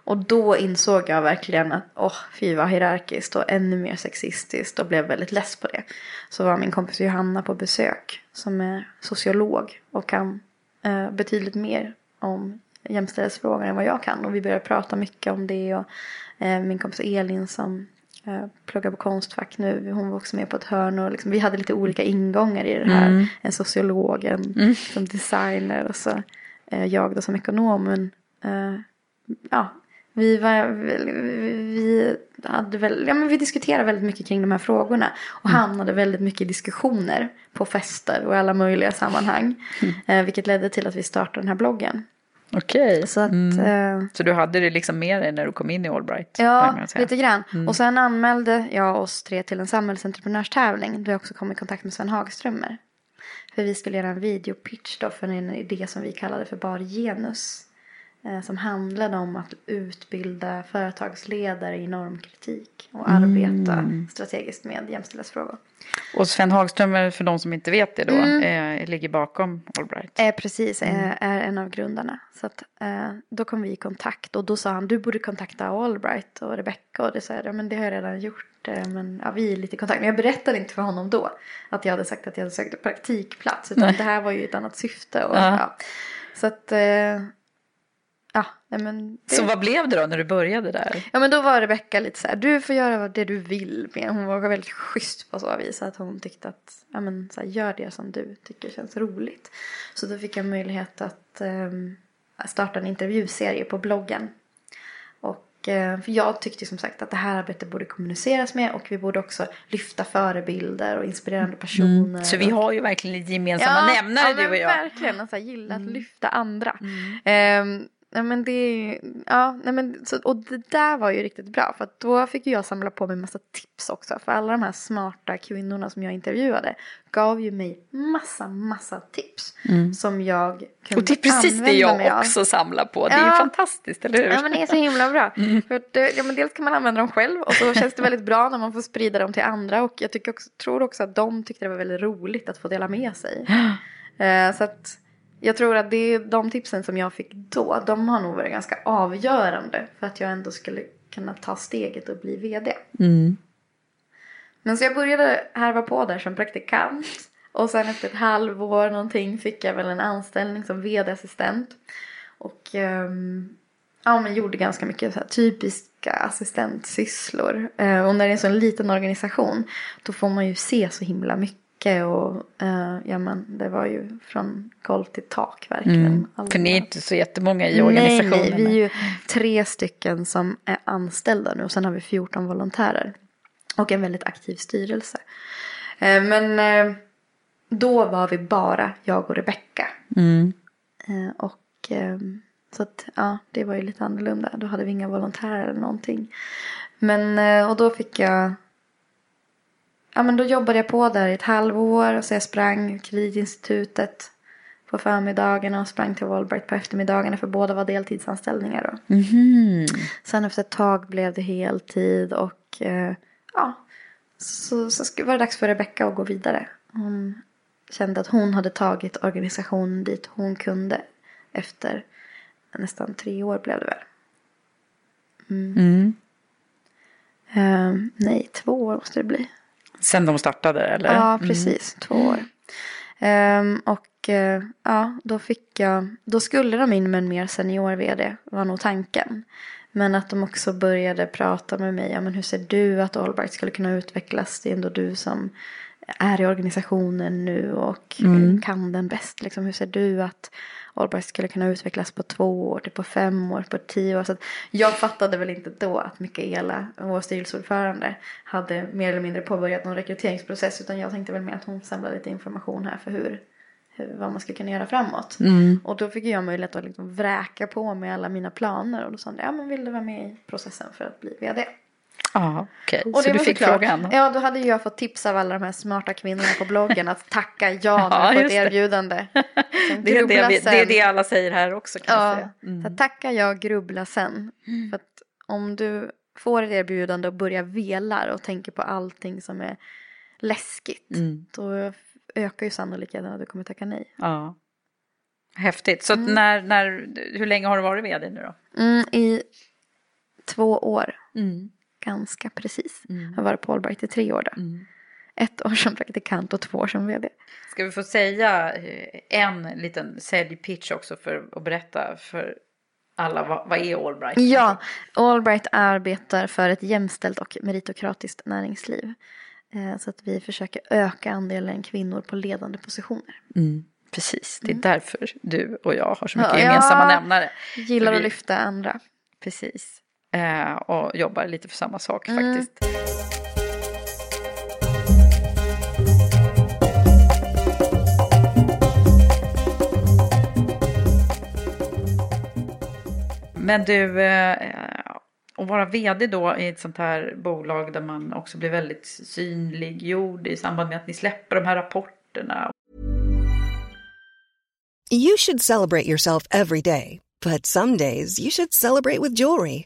Och då insåg jag verkligen att åh, fy vad hierarkiskt och ännu mer sexistiskt och blev väldigt less på det. Så var min kompis Johanna på besök som är sociolog och kan eh, betydligt mer om jämställdhetsfrågor än vad jag kan. Och vi började prata mycket om det och eh, min kompis Elin som eh, pluggar på Konstfack nu, hon var också med på ett hörn och liksom, vi hade lite olika ingångar i det här. En sociolog, en som designer och så eh, jag då som ekonom. Men, eh, ja, vi, var, vi, hade väl, ja, men vi diskuterade väldigt mycket kring de här frågorna. Och hamnade väldigt mycket i diskussioner på fester och i alla möjliga sammanhang. Eh, vilket ledde till att vi startade den här bloggen. Okej. Så att, Mm. eh, Så du hade det liksom med dig när du kom in i Allbright? Ja, lite grann. Och sen anmälde jag oss tre till en samhällsentreprenörstävling. Då jag också kom i kontakt med Sven Hagströmer. För vi skulle göra en videopitch då för en idé som vi kallade för Bar Genus. Eh, som handlade om att utbilda företagsledare i normkritik. Och arbeta strategiskt med jämställdhetsfrågor. Och Sven Hagström, för de som inte vet det då, Mm. eh, ligger bakom Allbright. Eh, precis, Mm. eh, är en av grundarna. Så att, eh, då kom vi i kontakt och då sa han du borde kontakta Allbright och Rebecca och det sa jag, ja, men det har jag redan gjort. eh, Men ja, vi är lite i kontakt. Men jag berättade inte för honom då att jag hade sagt att jag hade sökt praktikplats. Utan Nej. det här var ju ett annat syfte. Och, Ja. ja. Så att, eh, ja, men det, Så vad blev det då när du började där? Ja men då var Rebecca lite så här, du får göra det du vill med. Hon var väldigt schysst på så vis. Att hon tyckte att, ja men så här, gör det som du tycker känns roligt. Så då fick jag möjlighet att ehm, starta en intervjuserie på bloggen. Och eh, för jag tyckte som sagt att det här arbetet borde kommuniceras med. Och vi borde också lyfta förebilder och inspirerande personer. Mm. Så vi har ju verkligen lite gemensamma nämnare ja, du och jag. Mm. Verkligen, alltså, jag gillar att lyfta andra. Ehm, ja, men det, ja, nej, men, så, och det där var ju riktigt bra. För att då fick jag samla på mig massa tips också. För alla de här smarta kvinnorna som jag intervjuade gav ju mig massa, massa tips. Som jag kunde Mm. Och det är precis det jag av. också samlar på. Det är ju Ja. fantastiskt, eller hur? Ja men det är så himla bra. Mm. För att, eh, ja, men dels kan man använda dem själv och så känns det väldigt bra när man får sprida dem till andra. Och jag tycker också, tror också att de tyckte det var väldigt roligt att få dela med sig. Eh, så att jag tror att det är de tipsen som jag fick då, de har nog varit ganska avgörande för att jag ändå skulle kunna ta steget och bli vd. Mm. Men så jag började härva på där som praktikant. Och sen efter ett halvår någonting fick jag väl en anställning som vd-assistent. Och ehm, ja, men gjorde ganska mycket så typiska assistentsysslor. Eh, och när det är en sån liten organisation då får man ju se så himla mycket. Och eh, ja, men det var ju från golv till tak verkligen. Mm. Alla- För ni är inte så jättemånga i organisationen. nej, vi är ju tre stycken som är anställda nu och sen har vi 14 volontärer. Och en väldigt aktiv styrelse. Eh, Men eh, då var vi bara jag och Rebecka. Mm. Eh, Och eh, så att ja, det var ju lite annorlunda. Då hade vi inga volontärer eller någonting. Men eh, och då fick jag Ja men då jobbade jag på där i ett halvår och så jag sprang kreditinstitutet på förmiddagarna och sprang till Allbright på eftermiddagarna för båda var deltidsanställningar då. Mhm. Sen efter ett tag blev det heltid och eh, ja, så, så var det dags för Rebecca att gå vidare. Hon kände att hon hade tagit organisationen dit hon kunde efter nästan tre år blev det väl. Mm. Eh, nej, två år måste det bli. Sen de startade eller? Ja, precis. Två år. Ehm, och eh, ja, då fick jag, då skulle de in med en mer senior vd, var nog tanken. Men att de också började prata med mig. Ja, men hur ser du att Allbright skulle kunna utvecklas? Det är ändå du som är i organisationen nu och Mm. kan den bäst. Liksom, hur ser du att Allbright skulle kunna utvecklas på två år, till på fem år, på tio år? Så jag fattade väl inte då att Mikaela, vår styrelseordförande, hade mer eller mindre påbörjat någon rekryteringsprocess. Utan jag tänkte väl mer att hon samlade lite information här för hur, hur vad man ska kunna göra framåt. Mm. Och då fick jag möjlighet att liksom vräka på med alla mina planer. Och då sa hon, ja men vill du vara med i processen för att bli vd? Ja, okej. Och Så du fick såklart- frågan? Ja, då hade jag fått tips av alla de här smarta kvinnorna på bloggen att tacka ja när jag det. erbjudande. Det är det, det är det alla säger här också kan jag Ja, säga. Mm. tacka ja, grubbla sen. För att om du får ett erbjudande och börjar velar och tänker på allting som är läskigt. Mm. Då ökar ju sannolikheten att du kommer tacka nej. Ja. Häftigt. Så Mm. när, när, hur länge har du varit vd nu då? Mm, I två år, Mm. Ganska precis. Mm. Jag har varit på Allbright i tre år då. Mm. Ett år som praktikant och två år som vd. Ska vi få säga eh, en liten säljpitch också för att berätta för alla vad, vad är Allbright? Ja, Allbright arbetar för ett jämställt och meritokratiskt näringsliv. Eh, Så att vi försöker öka andelen kvinnor på ledande positioner. Mm. Precis, det är därför du och jag har så mycket Ja, gemensamma nämnare. Gillar Vi- att lyfta andra. Precis. Eh, och jobbar lite för samma sak Mm. faktiskt. Men du, eh, att vara vd då i ett sånt här bolag där man också blir väldigt synliggjord i samband med att ni släpper de här rapporterna. You should celebrate yourself every day, but some days you should celebrate with jewelry.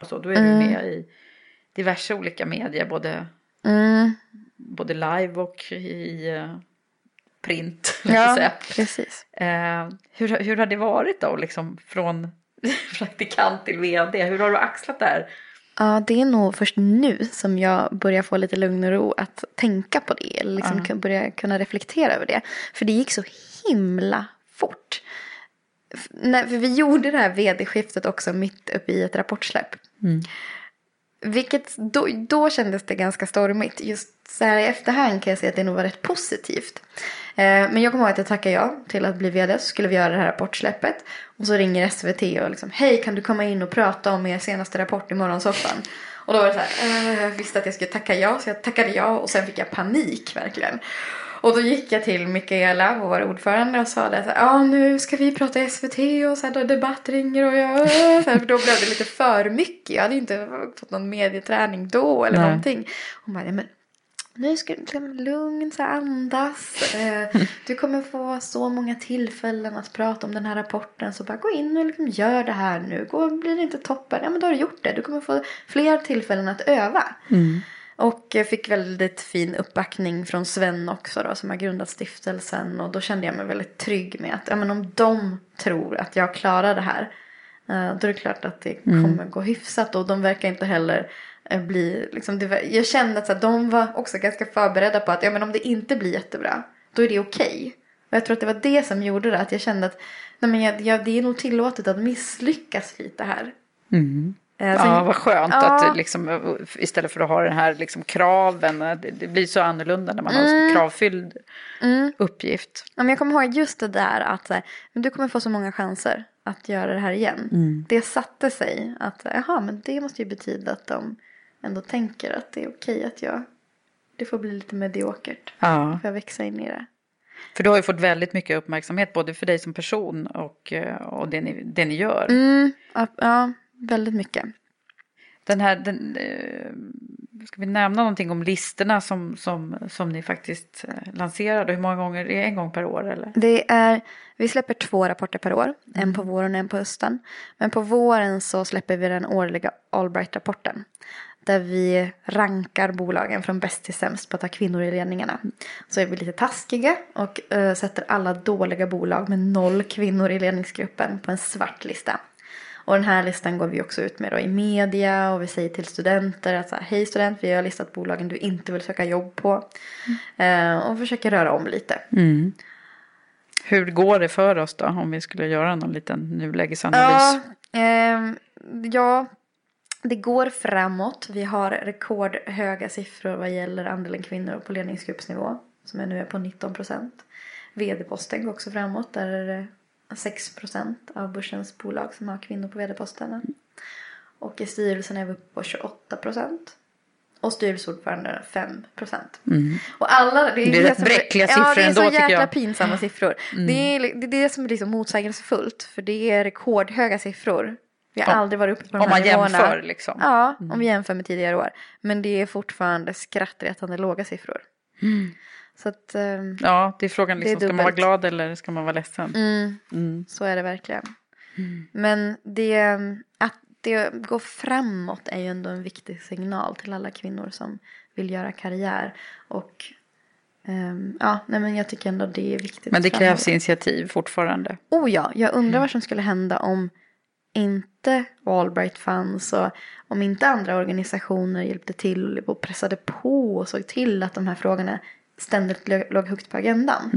Och så, då är du med i diverse olika medier, både, Mm. både live och i eh, print. Ja, säga. precis. Eh, hur, hur har det varit då, liksom från praktikant till vd? Hur har du axlat det här? Ja, det är nog först nu som jag börjar få lite lugn och ro att tänka på det. Eller liksom kun- börja kunna reflektera över det. För det gick så himla fort. För vi gjorde det här vd-skiftet också mitt uppe i ett rapportsläpp. Mm. vilket då, då kändes det ganska stormigt. Just så här i efterhand kan jag säga att det nog var rätt positivt. Eh, men jag kommer ihåg att jag tackade ja till att bli vd. Så skulle vi göra det här rapportsläppet. Och så ringer SVT och liksom hej kan du komma in och prata om er senaste rapport i morgonsoffan. Och då var det så här, eh, jag visste att jag skulle tacka ja så jag tackade ja och sen fick jag panik verkligen. Och då gick jag till Mikaela, vår ordförande, och sa det så här, ja nu ska vi prata SVT och så här, då debatt ringer och jag, så här, för då blev det lite för mycket. Jag hade inte fått någon medieträning då eller Nej. någonting. Hon bara, men nu ska du liksom lugnt så andas. Eh, du kommer få så många tillfällen att prata om den här rapporten. Så bara gå in och liksom gör det här nu. Gå, blir det inte toppen, ja men då har du gjort det. Du kommer få fler tillfällen att öva. Och jag fick väldigt fin uppbackning från Sven också då, som har grundat stiftelsen. Och då kände jag mig väldigt trygg med att ja, men om de tror att jag klarar det här. eh, Då är det klart att det kommer gå hyfsat. Och de verkar inte heller eh, bli, liksom, var, jag kände att så här, de var också ganska förberedda på att ja, men om det inte blir jättebra, då är det okej. Och jag tror att det var det som gjorde det, att jag kände att nej, men jag, jag, det är nog tillåtet att misslyckas lite här. Eh, sen- Ja, vad skönt Ja. att liksom, istället för att ha den här liksom, kraven, det, det blir så annorlunda när man har Mm. en kravfylld uppgift. Ja, men jag kommer ihåg just det där att här, men du kommer få så många chanser att göra det här igen. Mm. Det satte sig att jaha, men det måste ju betyda att de ändå tänker att det är okej att jag, det får bli lite mediokert. Ja. Får jag växa in i det. För du har ju fått väldigt mycket uppmärksamhet både för dig som person och, eh, och det, ni, det ni gör. Mm, ja, väldigt mycket. Den här, den, eh, ska vi nämna någonting om listorna som, som, som ni faktiskt eh, lanserade? Hur många gånger? Är det en gång per år eller? Det är, vi släpper två rapporter per år. En på våren och en på hösten. Men på våren så släpper vi den årliga Allbright-rapporten. Där vi rankar bolagen från bäst till sämst på att ha kvinnor i ledningarna. Så är vi lite taskiga och eh, sätter alla dåliga bolag med noll kvinnor i ledningsgruppen på en svart lista. Och den här listan går vi också ut med då i media och vi säger till studenter att så här, hej student, vi har listat bolagen du inte vill söka jobb på. Eh, och försöker röra om lite. Hur går det för oss då om vi skulle göra någon liten nulägesanalys? Ja, ehm, ja, det går framåt. Vi har rekordhöga siffror vad gäller andelen kvinnor på ledningsgruppsnivå. Som är nu är på 19 procent. Vd-posten går också framåt. Där är det 6 procent av börsens bolag som har kvinnor på vd-posterna. Och i styrelsen är vi uppe på 28 procent. Och styrelseordförande 5 procent. Och alla, det är, Det är rätt som- bräckliga ja, siffror det är ändå, så jäkla jag. pinsamma siffror. Det, är, det är det som är liksom motsägelsefullt. För det är rekordhöga siffror. Vi har Om- aldrig varit uppe på de Om här man nivåerna. jämför liksom. Ja, om vi jämför med tidigare år. Men det är fortfarande skrattretande låga siffror. Så att, ehm, Ja, det är frågan Det är liksom, ska man vara glad eller ska man vara ledsen? mm, så är det verkligen. Men det, att det går framåt är ju ändå en viktig signal till alla kvinnor som vill göra karriär. Och ehm, ja, nej men jag tycker ändå det är viktigt. Men det krävs initiativ fortfarande. Oh ja, jag undrar vad som skulle hända om inte Allbright fanns och om inte andra organisationer hjälpte till och pressade på och såg till att de här frågorna ständigt låg högt på agendan.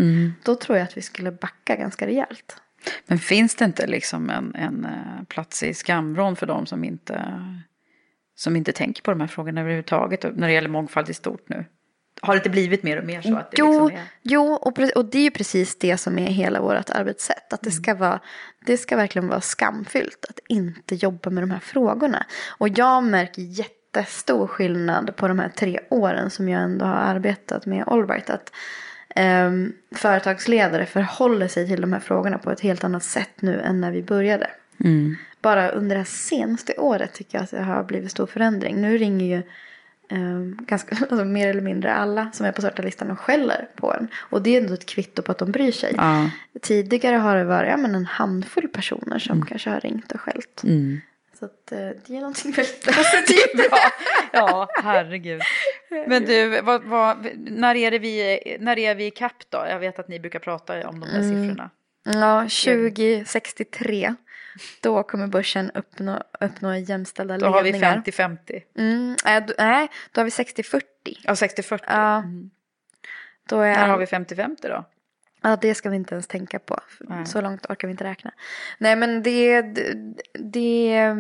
Då tror jag att vi skulle backa ganska rejält. Men finns det inte liksom en, en eh, plats i skamvrån för de som inte, som inte tänker på de här frågorna överhuvudtaget när det gäller mångfald i stort nu? Har det inte blivit mer och mer så att det Jo, liksom är... jo och, och det är ju precis det som är hela vårt arbetssätt. Att det ska, vara, det ska verkligen vara skamfyllt att inte jobba med de här frågorna. Och jag märker jättestor skillnad på de här tre åren som jag ändå har arbetat med Allbright. Att ehm, företagsledare förhåller sig till de här frågorna på ett helt annat sätt nu än när vi började. Bara under det här senaste året tycker jag att det har blivit stor förändring. Nu ringer ju ehm, ganska, alltså mer eller mindre alla som är på svarta listan och skäller på en. Och det är ändå ett kvitto på att de bryr sig. Ja. Tidigare har det varit ja, men en handfull personer som kanske har ringt och skällt. Så att, eh, det är någonting väldigt positivt. ja, ja, herregud. Men du, vad, vad, när, är det vi, när är vi i kapp då? Jag vet att ni brukar prata om de där siffrorna. Ja, 2063. Då kommer börsen uppnå, uppnå jämställda Då har vi ledningar. 50-50. Mm, nej, då- nej, då har vi 60-40. Ja, 60-40. Ja. Då är När har vi 50-50 då? Ja, det ska vi inte ens tänka på. Nej. Så långt orkar vi inte räkna. Nej, men det, det, det,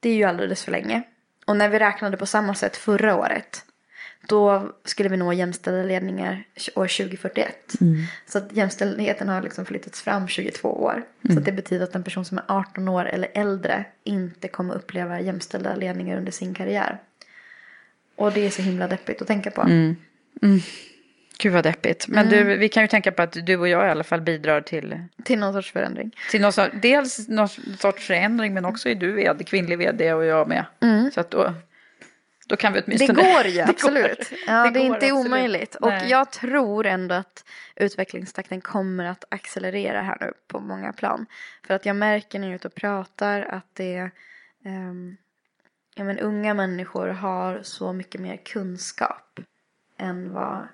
det är ju alldeles för länge. och när vi räknade på samma sätt förra året. Då skulle vi nå jämställda ledningar år 2041. Så att jämställdheten har liksom flyttats fram 22 år. Så att det betyder att en person som är 18 år eller äldre inte kommer uppleva jämställda ledningar under sin karriär. Och det är så himla deppigt att tänka på. Gud vad deppigt. Men du, vi kan ju tänka på att du och jag i alla fall bidrar till, Till någon sorts förändring. till någon sorts, dels någon sorts förändring men också är du vd, kvinnlig vd och jag med. Så att då, då kan vi Det åtminstone... går ju, absolut. Ja, det, är går inte absolut. omöjligt. Och Nej. jag tror ändå att utvecklingstakten kommer att accelerera här nu på många plan. För att jag märker när jag är ute och pratar att det ehm, ja, men unga människor har så mycket mer kunskap än vad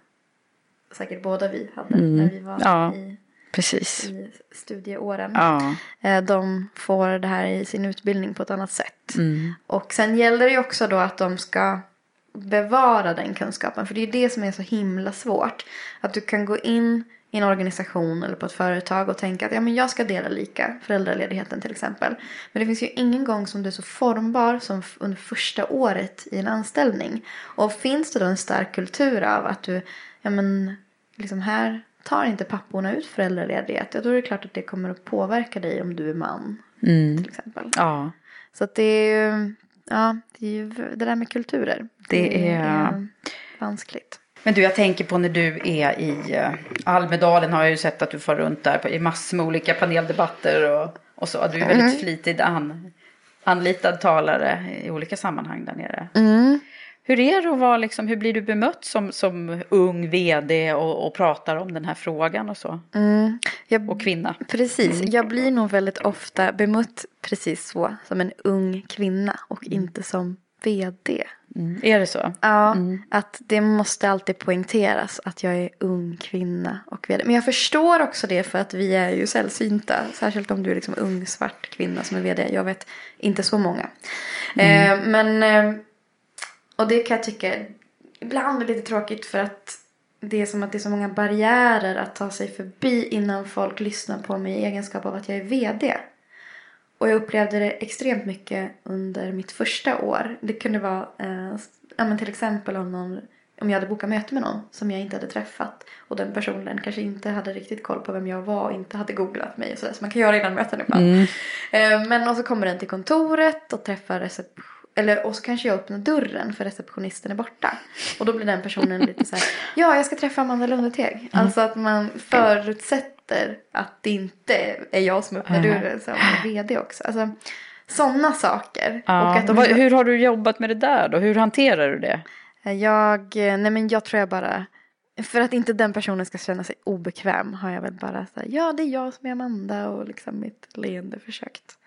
säkert båda vi hade när vi var Mm. Ja. i, Precis. i studieåren. Ja. Eh, De får det här i sin utbildning på ett annat sätt. Mm. Och sen gäller det ju också då att de ska bevara den kunskapen. För det är ju det som är så himla svårt. Att du kan gå in i en organisation eller på ett företag och tänka att ja, men jag ska dela lika föräldraledigheten till exempel. Men det finns ju ingen gång som du är så formbar som under första året i en anställning. Och finns det då en stark kultur av att du, ja men liksom här tar inte papporna ut föräldraledighet. Ja, då är det klart att det kommer att påverka dig om du är man. Till exempel. ja. Så att det är ju, ja, det är ju det där med kulturer. Det är- vanskligt. Men du, jag tänker på när du är i eh, Almedalen har jag ju sett att du får runt där på, i massor med olika paneldebatter och, och så. Du är väldigt Mm. flitig an, anlitad talare i olika sammanhang där nere. Mm. Hur är det att vara liksom, hur blir du bemött som, som ung vd och, och pratar om den här frågan och så? Mm. Jag, Och kvinna. Precis, jag blir nog väldigt ofta bemött precis så. Som en ung kvinna och inte som vd. Mm. Är det så? Ja, att det måste alltid poängteras att jag är ung kvinna och vd. Men jag förstår också det för att vi är ju sällsynta. Särskilt om du är liksom ung svart kvinna som är vd. Jag vet inte så många. Eh, men, eh, och det kan jag tycka ibland är lite tråkigt för att det är som att det är så många barriärer att ta sig förbi innan folk lyssnar på mig i egenskap av att jag är vd. Och jag upplevde det extremt mycket under mitt första år. Det kunde vara eh, ja, men till exempel om, någon, om jag hade bokat möte med någon som jag inte hade träffat. Och den personen kanske inte hade riktigt koll på vem jag var och inte hade googlat mig och sådär. Så man kan göra innan möten ibland. Eh, men och så kommer den till kontoret och träffar reception eller, och så kanske jag öppnar dörren för receptionisten är borta. Och då blir den personen lite så här. Ja, jag ska träffa Amanda Lundeteg. Alltså att man förutsätter att det inte är jag som öppnar dörren som är vd också. Alltså sådana saker. Ja. Och att de, hur har du jobbat med det där då? Hur hanterar du det? jag, nej men jag tror jag bara. För att inte den personen ska känna sig obekväm har jag väl bara så här, ja det är jag som är Amanda och liksom mitt leende försökt.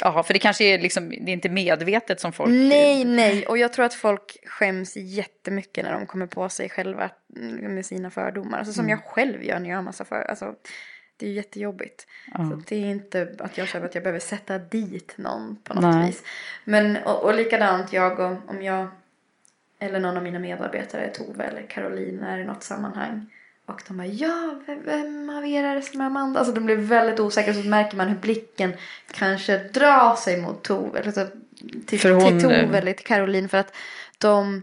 Ja, för det kanske är liksom, det är inte medvetet som folk... Nej, nej. Och jag tror att folk skäms jättemycket när de kommer på sig själva mm, med sina fördomar. Alltså som jag själv gör när jag har massa för... Alltså, det är ju jättejobbigt. Så det är inte att jag känner att jag behöver sätta dit någon på något Nej. vis. Men, och, och likadant jag och, om jag eller någon av mina medarbetare, Tove eller Caroline, är i något sammanhang. Och de bara, ja, vem, av er är det som är Amanda? Alltså de blir väldigt osäkra så märker man hur blicken kanske drar sig mot Tove. Eller så, till, För hon, till Tove eh, eller till Caroline för att de...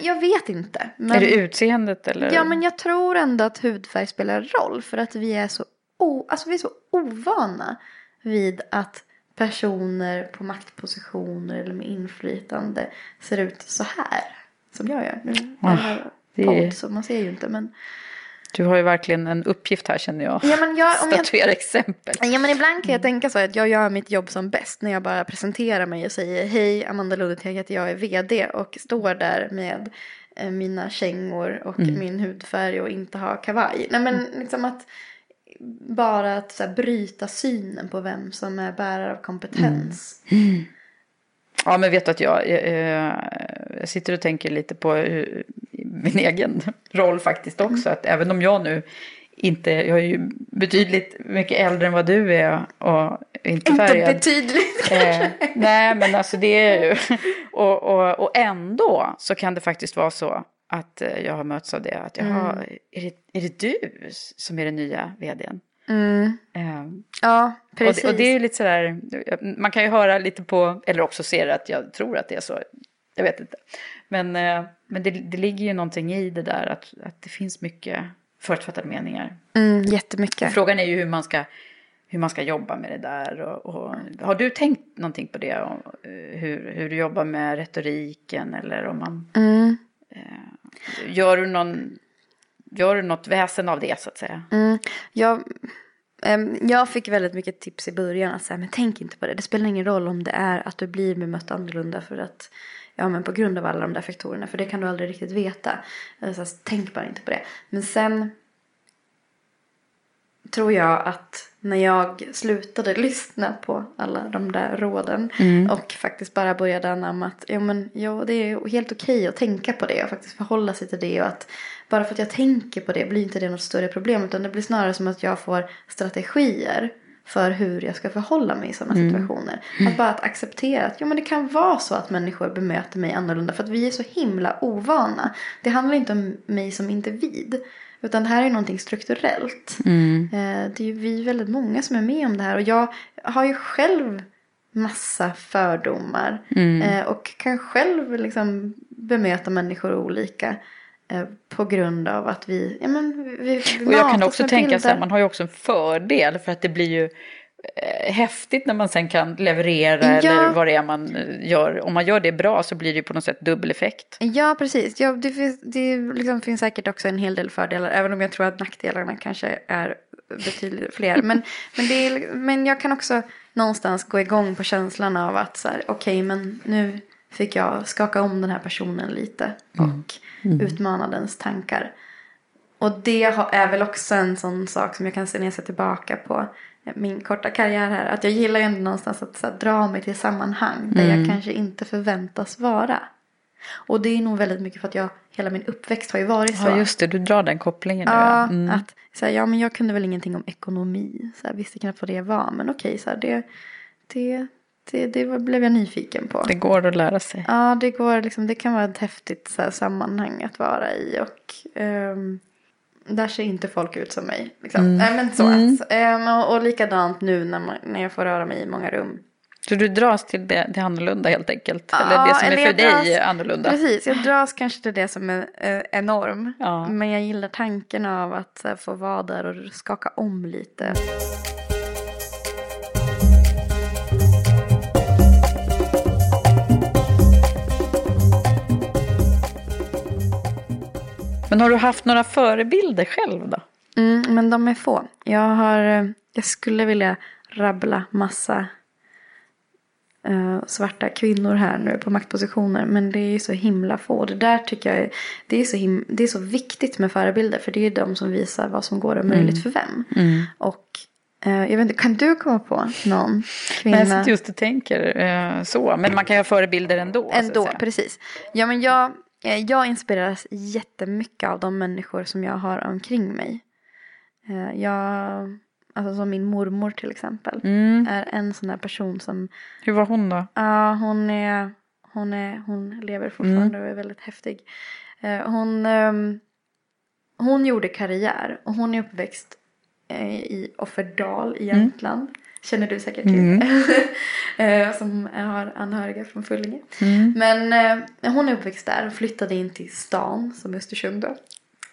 Jag vet inte. Men, Är det utseendet eller? Ja, men jag tror ändå att hudfärg spelar roll. För att vi är så, o, alltså vi är så ovana vid att personer på maktpositioner eller med inflytande ser ut så här. Som jag gör nu. Har det podd, så man ser ju inte. Men, Du har ju verkligen en uppgift här känner jag. ja, men jag, om jag, Statuera exempel. Ja men ibland kan jag tänka så att jag gör mitt jobb som bäst när jag bara presenterar mig och säger hej Amanda Lundeteg heter jag är vd och står där med eh, mina kängor och min hudfärg och inte har kavaj. Nej men liksom att bara att så här, bryta synen på vem som är bärare av kompetens. Ja, men vet att jag, eh, jag sitter och tänker lite på eh, min egen roll faktiskt också. Att även om jag nu inte, jag är ju betydligt mycket äldre än vad du är och inte Inte färgad. betydligt. Eh, nej, men alltså det är ju... Och, och, och ändå så kan det faktiskt vara så att eh, jag har mötts av det. Att jaha, är, det, är det du som är den nya vdn? Mm. Eh, Ja, precis. och, det, och det är ju lite sådär, man kan ju höra lite på, eller också se det att jag tror att det är så. Jag vet inte. Men, eh, men det, det ligger ju någonting i det där att, att det finns mycket förutfattade meningar. Mm, jättemycket. Frågan är ju hur man ska, hur man ska jobba med det där. Och, och, har du tänkt någonting på det? Om, eh, hur, hur du jobbar med retoriken eller om man... Mm. Eh, gör, du någon, gör du något väsen av det så att säga? Mm. Jag, ehm, jag fick väldigt mycket tips i början att säga, men tänk inte på det. Det spelar ingen roll om det är att du blir bemött annorlunda för att Ja men på grund av alla de där faktorerna för det kan du aldrig riktigt veta. Så tänk bara inte på det. Men sen tror jag att när jag slutade lyssna på alla de där råden Mm. och faktiskt bara började anamma att ja, men, ja, det är helt okej att tänka på det och faktiskt förhålla sig till det och att bara för att jag tänker på det blir inte det något större problem utan det blir snarare som att jag får strategier för hur jag ska förhålla mig i sådana Mm. situationer. Att bara att acceptera att ja, men det kan vara så att människor bemöter mig annorlunda för att vi är så himla ovana. Det handlar inte om mig som individ. Utan det här är någonting strukturellt. Mm. Eh, Det är ju vi väldigt många som är med om det här. Och jag har ju själv massa fördomar. Mm. Eh, Och kan själv liksom bemöta människor olika. Eh, På grund av att vi, ja men vi, vi Och jag kan också tänka så här, man har ju också en fördel för att det blir ju eh, häftigt när man sen kan leverera Ja. eller vad det är man eh, gör. Om man gör det bra så blir det ju på något sätt dubbel effekt. Ja, precis. Ja, det finns, det liksom finns säkert också en hel del fördelar. Även om jag tror att nackdelarna kanske är betydligt fler. Men, men, det är, men jag kan också någonstans gå igång på känslan av att så här, okej, men nu fick jag skaka om den här personen lite. Och utmana dens tankar. Och det är väl också en sån sak som jag kan se när jag ser tillbaka på min korta karriär här. Att jag gillar ju ändå någonstans att här, dra mig till sammanhang där jag kanske inte förväntas vara. Och det är nog väldigt mycket för att jag, hela min uppväxt har ju varit så. Ja just det, du drar den kopplingen nu. Ja, Mm. att så här, ja men jag kunde väl ingenting om ekonomi. Så här, visste knappt vad det var. Men okej, så här, det, det, det, det blev jag nyfiken på. Det går att lära sig. Ja, det går liksom, det kan vara ett häftigt så här, sammanhang att vara i. Och ehm, där ser inte folk ut som mig. Liksom. Nej, men så. att, ehm, och, och likadant nu när, man, när jag får röra mig i många rum. Så du dras till det, det annorlunda helt enkelt? eller det som eller är för jag dig dras- annorlunda? Precis, jag dras kanske till det som är eh, enorm. Ja. Men jag gillar tanken av att här, få vara där och skaka om lite. Men har du haft några förebilder själv då? Mm, men de är få. Jag, har, eh, jag skulle vilja rabbla massa eh, svarta kvinnor här nu på maktpositioner. Men det är så himla få. Det där tycker jag är, det är, så him, det är så viktigt med förebilder. För det är de som visar vad som går och möjligt för vem. Och eh, jag vet inte, kan du komma på någon kvinna? Nej, jag just och tänker så. Men man kan ju ha förebilder ändå. Ändå, precis. Ja, men jag, jag inspireras jättemycket av de människor som jag har omkring mig. Eh, Jag, alltså som min mormor till exempel, Mm. är en sån där person som, Hur var hon då? ja hon är, hon är, hon lever fortfarande och är väldigt häftig. Eh, Hon, ehm, hon gjorde karriär och hon är uppväxt eh, i Offerdal i Jämtland. Känner du säkert till. Eh, som har anhöriga från Fullinge. Men eh, hon är uppväxt där och flyttade in till stan som Östersund då.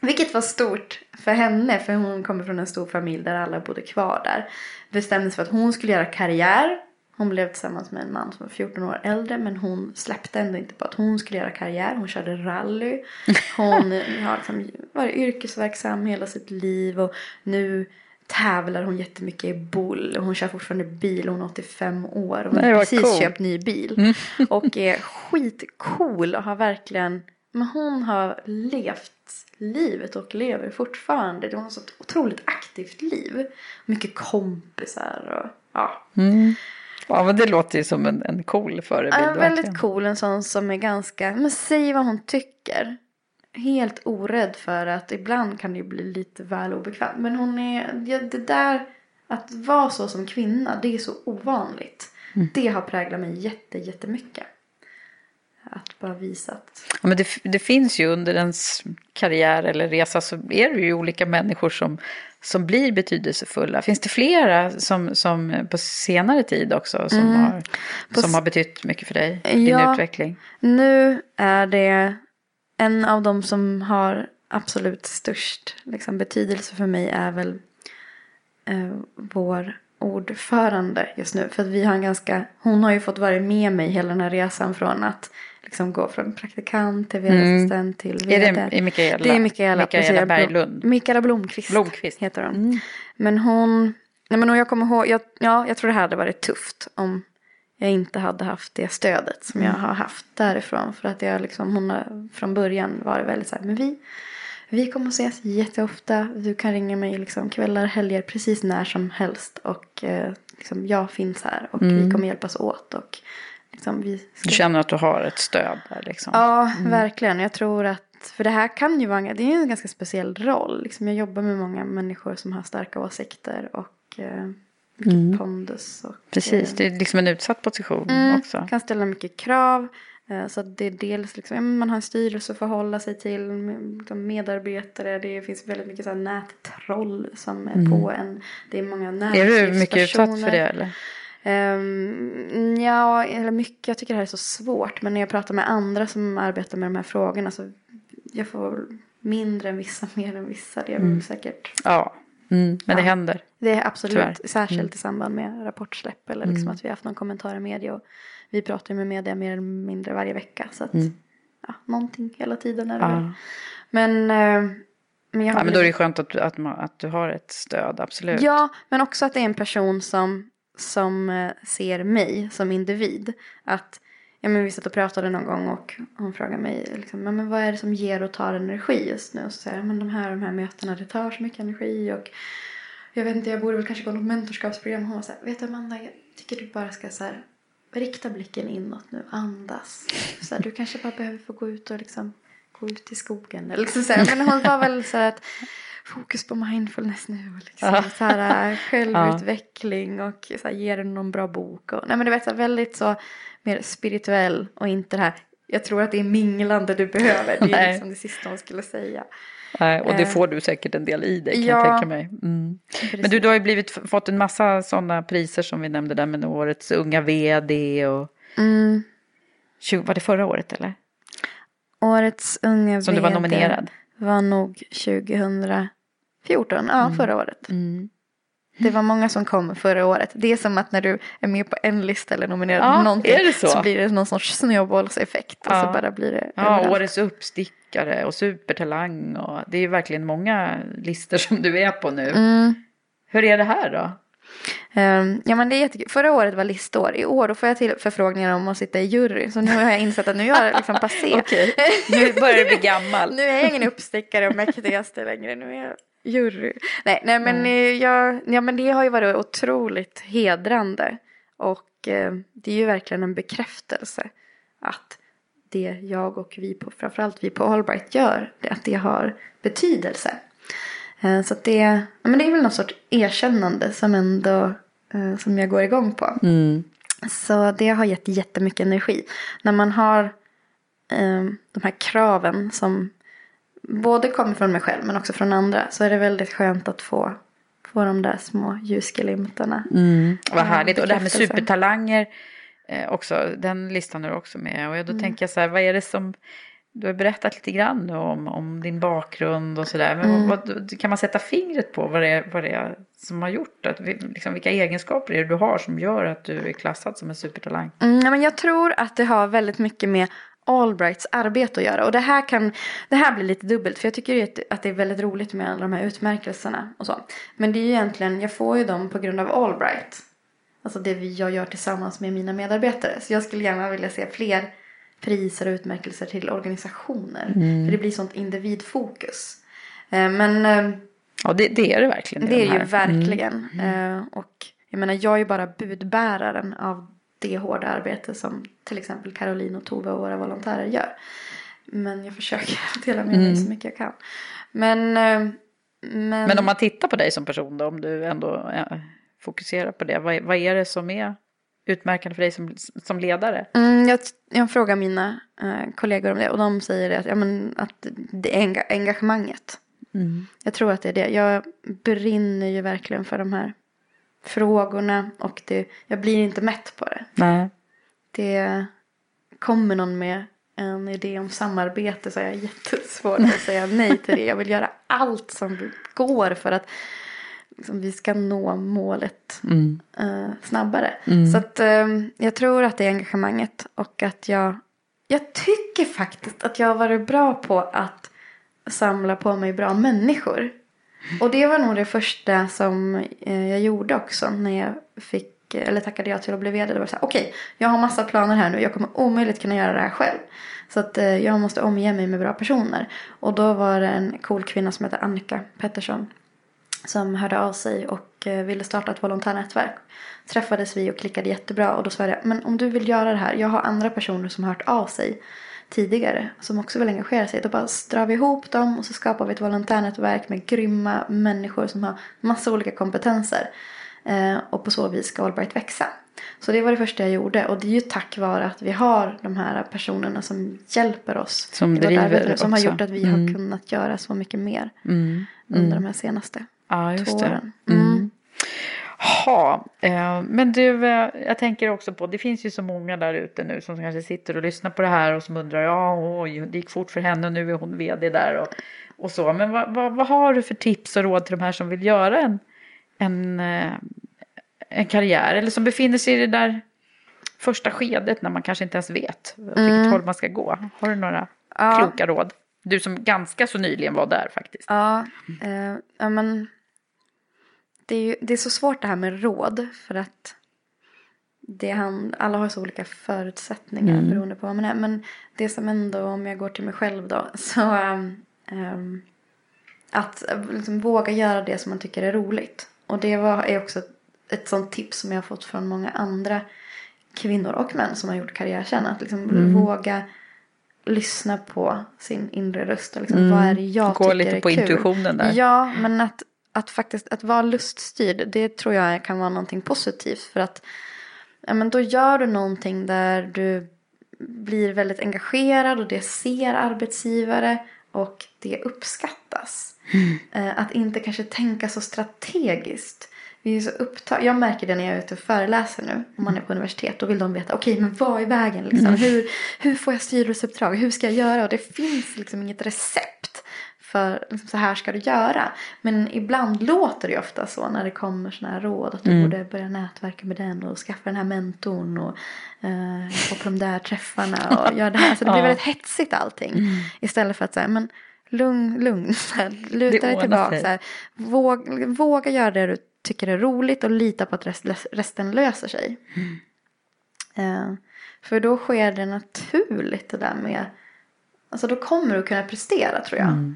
Vilket var stort för henne för hon kommer från en stor familj där alla bodde kvar där. Bestämde sig för att hon skulle göra karriär. Hon blev tillsammans med en man som var 14 år äldre men hon släppte ändå inte på att hon skulle göra karriär. Hon körde rally. Hon har liksom varit yrkesverksam hela sitt liv och nu tävlar hon jättemycket i boll. Och hon kör fortfarande bil. Hon är 85 år. Hon har precis cool. köpt ny bil. Och är skitcool och har verkligen... Men hon har levt livet och lever fortfarande. Hon har så ett otroligt aktivt liv. Mycket kompisar och ja. Ja, men det låter ju som en, en cool förebild. Ja, verkligen. väldigt cool. En sån som är ganska, men säger vad hon tycker. Helt orädd för att ibland kan det ju bli lite väl obekvämt. Men hon är, ja, det där att vara så som kvinna, det är så ovanligt. Det har präglat mig jätte, jättemycket. Att bara visa att, Ja, men det, det finns ju under ens karriär eller resa så är det ju olika människor som, som blir betydelsefulla? Finns det flera som, som på senare tid också som, har, som har betytt mycket för dig? Din Ja. utveckling? Nu är det en av de som har absolut störst liksom, betydelse för mig är väl eh, vår ordförande just nu. För att vi har en ganska, hon har ju fått vara med mig hela den här resan från att liksom gå från praktikant till vd-assistent till Mm. Är vd. det i Mikaela? Det är Mikaela, Mikaela. Berglund? Mikaela Blomqvist, Blomqvist. heter hon. Men hon, nej men jag kommer ihåg, jag, ja jag tror det här hade varit tufft om jag inte hade haft det stödet som jag har haft därifrån. För att jag liksom, hon har från början varit väldigt så här, men vi, vi kommer att ses jätteofta. Du kan ringa mig liksom kvällar, helger, precis när som helst. Och eh, liksom, jag finns här och vi kommer hjälpas åt. Och liksom, vi ska... Du känner att du har ett stöd där liksom? Ja, verkligen. Jag tror att, för det här kan ju vara, en- det är en ganska speciell roll. Liksom jag jobbar med många människor som har starka åsikter och eh, mycket pondus. Och, Precis, eh, det är liksom en utsatt position Mm, också. kan ställa mycket krav. eh, Så att det är dels liksom, man har en styrelse att förhålla sig till, med- medarbetare, det finns väldigt mycket så här nättroll som är på en. Det är många Mm. Är du mycket utsatt för näringslivspersoner. det eller? Um, ja, eller mycket. Jag tycker det här är så svårt. Men när jag pratar med andra som arbetar med de här frågorna så jag får mindre än vissa, mer än vissa. Det är väl säkert. Ja, mm. men det händer. Det är absolut, Tyvärr. särskilt i samband med rapportsläpp eller liksom att vi har haft någon kommentar i media. Och vi pratar ju med media mer eller mindre varje vecka. Så att, ja, någonting hela tiden är det Ja. väl. Men, eh, men Ja, men då är det skönt att, att, man, att du har ett stöd, absolut. Ja, men också att det är en person som, som eh, ser mig som individ. Att, ja men vi satt och pratade någon gång och hon frågade mig liksom, "Ja, men vad är det som ger och tar energi just nu? Och så säger jag, men de här, de här mötena det tar så mycket energi och jag vet inte, jag borde väl kanske gå något mentorskapsprogram. Hon var så här, vet du Amanda, jag tycker du bara ska så här, rikta blicken inåt nu, andas. Så här, du kanske bara behöver få gå ut och liksom gå ut i skogen. Eller liksom så här. Men hon var väl så här att fokus på mindfulness nu. Liksom, så här, självutveckling och så här, ge den någon bra bok. Och, nej men du vet så här, väldigt så mer spirituell och inte det här. Jag tror att det är minglande du behöver. Det är Nej. liksom det sista hon skulle säga. Nej, och det Eh, får du säkert en del i dig kan ja. jag tänka mig. Mm. Men du, du har ju blivit, fått en massa sådana priser som vi nämnde där med årets unga vd och... Mm. Var det förra året eller? Årets unga Som du var VD nominerad? var nog 2014, ja Mm. förra året. Det var många som kom förra året. Det är som att när du är med på en lista eller nominerad Ja, någonting är det så? blir det någon sorts snöbollseffekt och Ja. så bara blir det Ja, överallt. årets uppstickare och supertalang och det är verkligen många listor som du är på nu. Mm. Hur är det här då? Ehm, ja men det är jättekul. Förra året var listår. I år då får jag till förfrågningar om att sitta i jury. Så nu har jag insett att nu är jag liksom passé. Okej, nu börjar du bli gammal. Nu är jag ingen uppstickare och mäktigaste längre. Nu är jag jury. Nej, nej men, eh, jag, ja, men det har ju varit otroligt hedrande. Och eh, det är ju verkligen en bekräftelse att det jag och vi på, framförallt vi på Allbright gör, det, att det har betydelse. Eh, så det, ja, men det är väl någon sorts erkännande som ändå eh, som jag går igång på. Så det har gett jättemycket energi. När man har eh, de här kraven som både kommer från mig själv men också från andra så är det väldigt skönt att få, få de där små ljusglimtarna. Vad härligt. Och det här med supertalanger eh, också, den listan är du också med. Och jag- då tänker jag så här, vad är det som... Du har berättat lite grann om, om din bakgrund och sådär. Men vad, vad, kan man sätta fingret på vad det är, vad det är som har gjort att, liksom, vilka egenskaper är det du har som gör att du är klassad som en supertalang? Mm, men jag tror att det har väldigt mycket med Allbrights arbete att göra. Och det här, kan, det här blir lite dubbelt. För jag tycker ju att- det är väldigt roligt med alla de här utmärkelserna och så. Men det är ju egentligen, jag får ju dem på grund av Allbright. Alltså det jag gör tillsammans med mina medarbetare. Så jag skulle gärna vilja se fler priser och utmärkelser till organisationer. För det blir sånt individfokus. Eh, Men eh, Ja, det, det är det verkligen. det de är ju här. Mm. verkligen. Eh, och jag menar, jag är ju bara budbäraren av det hårda arbete som till exempel Caroline och Tove och våra volontärer gör. Men jag försöker att dela med mig så mycket jag kan. Men, eh, men, Men om man tittar på dig som person då, om du ändå fokuserar på det. Vad, vad är det som är utmärkande för dig som, som ledare? Mm, jag, jag frågar mina eh, kollegor om det och de säger att, ja, men, att det är enga, engagemanget. Jag tror att det är det. Jag brinner ju verkligen för de här frågorna och det, jag blir inte mätt på det. Nej. Det kommer någon med en idé om samarbete så är jag jättesvårt att säga nej till det. Jag vill göra allt som går för att liksom, vi ska nå målet eh, snabbare. Så att, eh, jag tror att det är engagemanget och att jag, jag tycker faktiskt att jag har varit bra på att samla på mig bra människor. Och det var nog det första som eh, jag gjorde också när jag fick, eller tackade jag till att bli vd. Det var så här, okej, jag har massa planer här nu, jag kommer omöjligt kunna göra det här själv. Så att eh, jag måste omge mig med bra personer. Och då var det en cool kvinna som heter Annika Pettersson som hörde av sig och eh, ville starta ett volontärnätverk. Träffades vi och klickade jättebra och då sa jag men om du vill göra det här, jag har andra personer som har hört av sig tidigare som också vill engagera sig. Då bara drar vi ihop dem och så skapar vi ett volontärnätverk med grymma människor som har massa olika kompetenser. Eh, och på så vis ska Allbright växa. Så det var det första jag gjorde och det är ju tack vare att vi har de här personerna som hjälper oss. Som driver arbete, Som har också. gjort att vi har kunnat göra så mycket mer under de här senaste Ja, två åren. Mm. Ha, eh, men du, eh, jag tänker också på, det finns ju så många där ute nu som kanske sitter och lyssnar på det här och som undrar, ja, oj, det gick fort för henne och nu är hon vd där och, och så. Men vad, vad, vad har du för tips och råd till de här som vill göra en, en, eh, en karriär eller som befinner sig i det där första skedet när man kanske inte ens vet åt vilket håll man ska gå? Har du några Mm. Ja. kloka råd? Du som ganska så nyligen var där faktiskt. Ja, eh, ja men det är, ju, det är så svårt det här med råd för att det han, alla har så olika förutsättningar beroende på vad man är. Men det som ändå, om jag går till mig själv då, så ehm, att liksom våga göra det som man tycker är roligt. Och det var, är också ett, ett sånt tips som jag har fått från många andra kvinnor och män som har gjort karriär sen. Att liksom våga lyssna på sin inre röst. Och liksom, Vad är det jag Gå tycker lite är på kul? intuitionen där. Ja, men att, att faktiskt att vara luststyrd. Det tror jag kan vara någonting positivt. För att ja, men då gör du någonting där du blir väldigt engagerad och det ser arbetsgivare och det uppskattas. Eh, Att inte kanske tänka så strategiskt. Vi är så upptag- jag märker det när jag är ute och föreläser nu. Om man är på universitet. Då vill de veta. Okej men vad är vägen liksom? Hur, hur får jag styrelseuppdrag? Hur ska jag göra? Och det finns liksom inget recept. För liksom, så här ska du göra. Men ibland låter det ju ofta så när det kommer såna här råd. Att du borde börja nätverka med den och skaffa den här mentorn. Och eh, gå på de där träffarna och göra det här. Så det blir Ja. väldigt hetsigt allting. Istället för att säga men lugn, lugn. Så här, luta dig tillbaka. Så här, våga, våga göra det du tycker är roligt och lita på att rest, resten löser sig. Eh, för då sker det naturligt det där med, alltså då kommer du kunna prestera tror jag.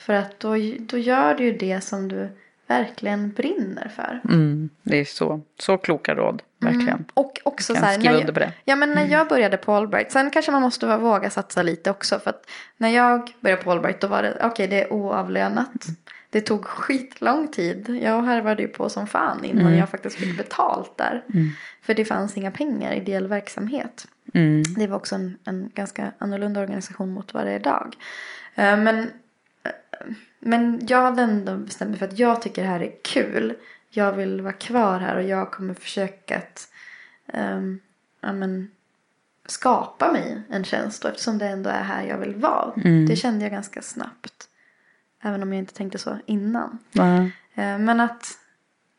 För att då, då gör du ju det som du verkligen brinner för. Mm, det är så, så kloka råd, verkligen. Och också så här, när jag, ja men när jag började på Allbright, sen kanske man måste våga satsa lite också. För att när jag började på Allbright då var det, okej det är oavlönat. Det tog skitlång tid. Jag harvade ju på som fan innan Mm. jag faktiskt fick betalt där. För det fanns inga pengar i ideell verksamhet. Mm. Det var också en, en ganska annorlunda organisation mot vad det är idag. Eh, Men, men jag hade ändå bestämt mig för att jag tycker det här är kul. Jag vill vara kvar här och jag kommer försöka att ehm, ja, men, skapa mig en tjänst. då, Eftersom det ändå är här jag vill vara. Det kände jag ganska snabbt. Även om jag inte tänkte så innan. Nej. Eh, Men att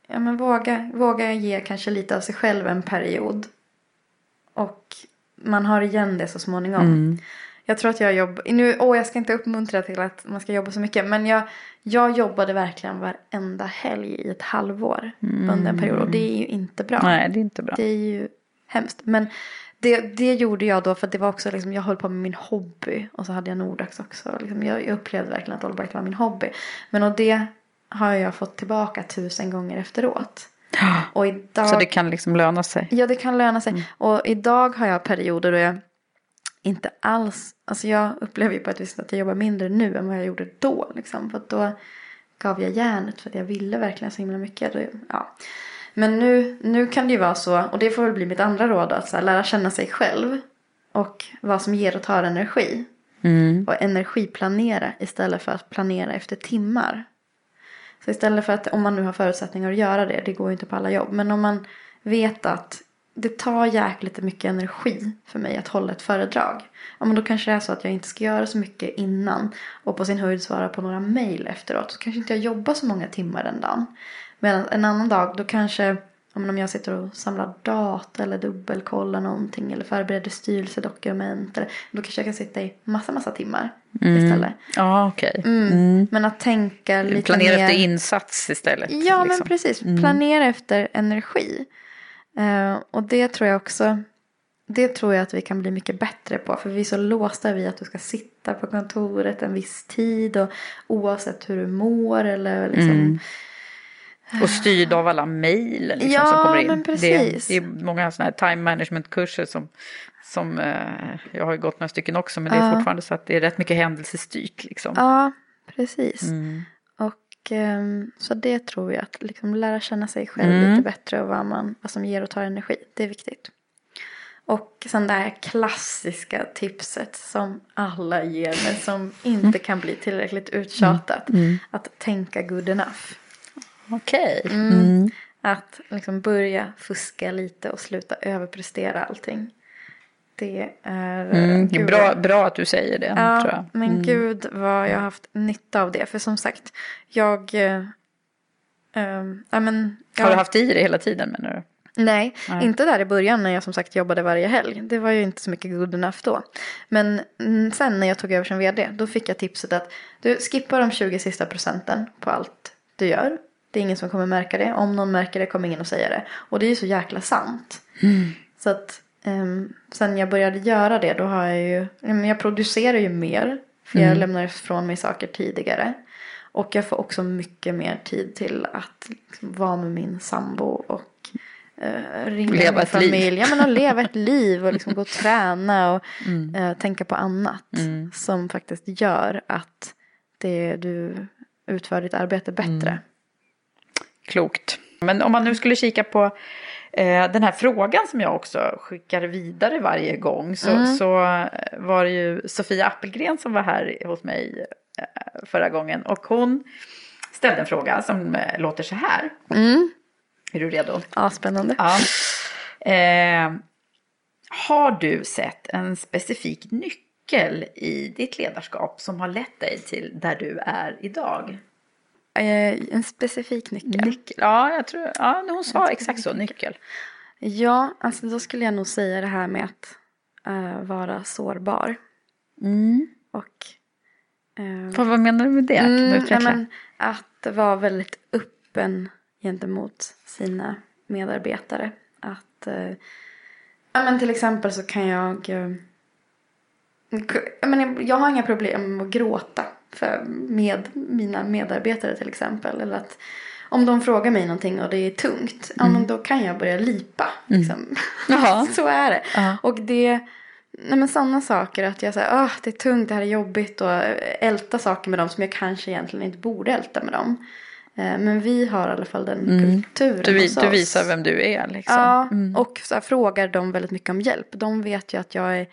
ja, men våga, våga ge kanske lite av sig själv en period. Och man har igen det så småningom. Jag tror att jag jobbar, nu, åh jag ska inte uppmuntra till att man ska jobba så mycket. Men jag, jag jobbade verkligen varenda helg i ett halvår under en period. Och det är ju inte bra. Nej, det är inte bra. Det är ju hemskt. Men det, det gjorde jag då för det var också liksom, jag höll på med min hobby. Och så hade jag Nordax också. Liksom, jag, jag upplevde verkligen att Allbright var min hobby. Men och det har jag fått tillbaka tusen gånger efteråt. Och idag... Så det kan liksom löna sig. Ja, det kan löna sig. Och idag har jag perioder då jag inte alls, alltså jag upplever ju på ett visst att jag jobbar mindre nu än vad jag gjorde då. Liksom. För då gav jag järnet för att jag ville verkligen så himla mycket. Det- Ja. Men nu, nu kan det ju vara så, och det får väl bli mitt andra råd, att så här, lära känna sig själv. Och vad som ger och tar energi. Och energiplanera istället för att planera efter timmar. Så istället för att, om man nu har förutsättningar att göra det, det går ju inte på alla jobb. Men om man vet att det tar jäkligt mycket energi för mig att hålla ett föredrag. Ja, men då kanske det är så att jag inte ska göra så mycket innan. Och på sin höjd svara på några mejl efteråt. Så kanske inte jag jobbar så många timmar den dagen. Medan en annan dag då kanske om jag sitter och samlar data eller dubbelkollar någonting eller förbereder styrelsedokument. Eller, då kanske jag kan sitta i massa, massa timmar Mm. istället. Ja, okej. Mm. Men att tänka lite Planera mer... efter insats istället. Ja, men liksom. precis. Planera efter energi. Eh, och det tror jag också, det tror jag att vi kan bli mycket bättre på. För vi är så låsta vid att du ska sitta på kontoret en viss tid. Och oavsett hur du mår eller liksom. Mm. Och styrd av alla mejl liksom, Ja, som kommer in. men precis. Det, det är många sådana här time management-kurser som, som eh, jag har ju gått några stycken också. Men det är Ja. fortfarande så att det är rätt mycket händelsestyrt. Liksom. Ja, precis. Mm. Ehm, så det tror jag att liksom lära känna sig själv Mm. lite bättre och vad, man, vad som ger och tar energi. Det är viktigt. Och sen det här klassiska tipset som alla ger men som inte kan bli tillräckligt uttjatat. Att tänka good enough. Okej. Mm. Att liksom börja fuska lite och sluta överprestera allting. Det är... Mm. gud, Bra, bra att du säger det, Ja, tror jag. men Mm. gud vad jag har haft nytta av det. För som sagt, jag... eh, ehm, ja, men, Har du haft i det hela tiden menar du? Nej, Nej. inte där i början när jag som sagt jobbade varje helg. Det var ju inte så mycket good enough då. Men mm, sen när jag tog över som vd, då fick jag tipset att du skippar de 20 sista procenten på allt du gör. Det är ingen som kommer märka det. Om någon märker det kommer ingen att säga det. Och det är ju så jäkla sant. Så att um, sen jag började göra det då har jag ju, jag producerar ju mer. För jag lämnar ifrån mig saker tidigare. Och jag får också mycket mer tid till att liksom, vara med min sambo och eh, ringa Leva min familj. Ja, men att leva ett liv och liksom gå och träna och Mm. eh, tänka på annat. Som faktiskt gör att det, du utför ditt arbete bättre. Mm. Klokt. Men om man nu skulle kika på den här frågan som jag också skickar vidare varje gång. Så, Mm. så eh, var det ju Sofia Appelgren som var här hos mig eh, förra gången. Och hon ställde en fråga som eh, låter så här. Mm. Är du redo? Ja, spännande. Ja. Eh, har du sett en specifik nyckel i ditt ledarskap som har lett dig till där du är idag? Eh, en specifik nyckel. Nyckel. Ja, jag tror, ja, hon sa exakt så, nyckel. Ja, alltså då skulle jag nog säga det här med att eh, vara sårbar. Och eh, Vad, vad menar du med det? Kan du Mm, utveckla? ja, men att vara väldigt öppen gentemot sina medarbetare. Att, eh, ja, men till exempel så kan jag, jag, men jag har inga problem med att gråta för, med mina medarbetare till exempel. Eller att om de frågar mig någonting och det är tungt, men då kan jag börja lipa. Liksom. Jaha. så är det. Ja. Och det, nej men sådana saker att jag säger, ah, det är tungt, det här är jobbigt och älta saker med dem som jag kanske egentligen inte borde älta med dem. Eh, Men vi har i alla fall den kulturen Mm. Du, vi- hos du oss. visar vem du är liksom. Ja, och så här, frågar dem väldigt mycket om hjälp. De vet ju att jag är,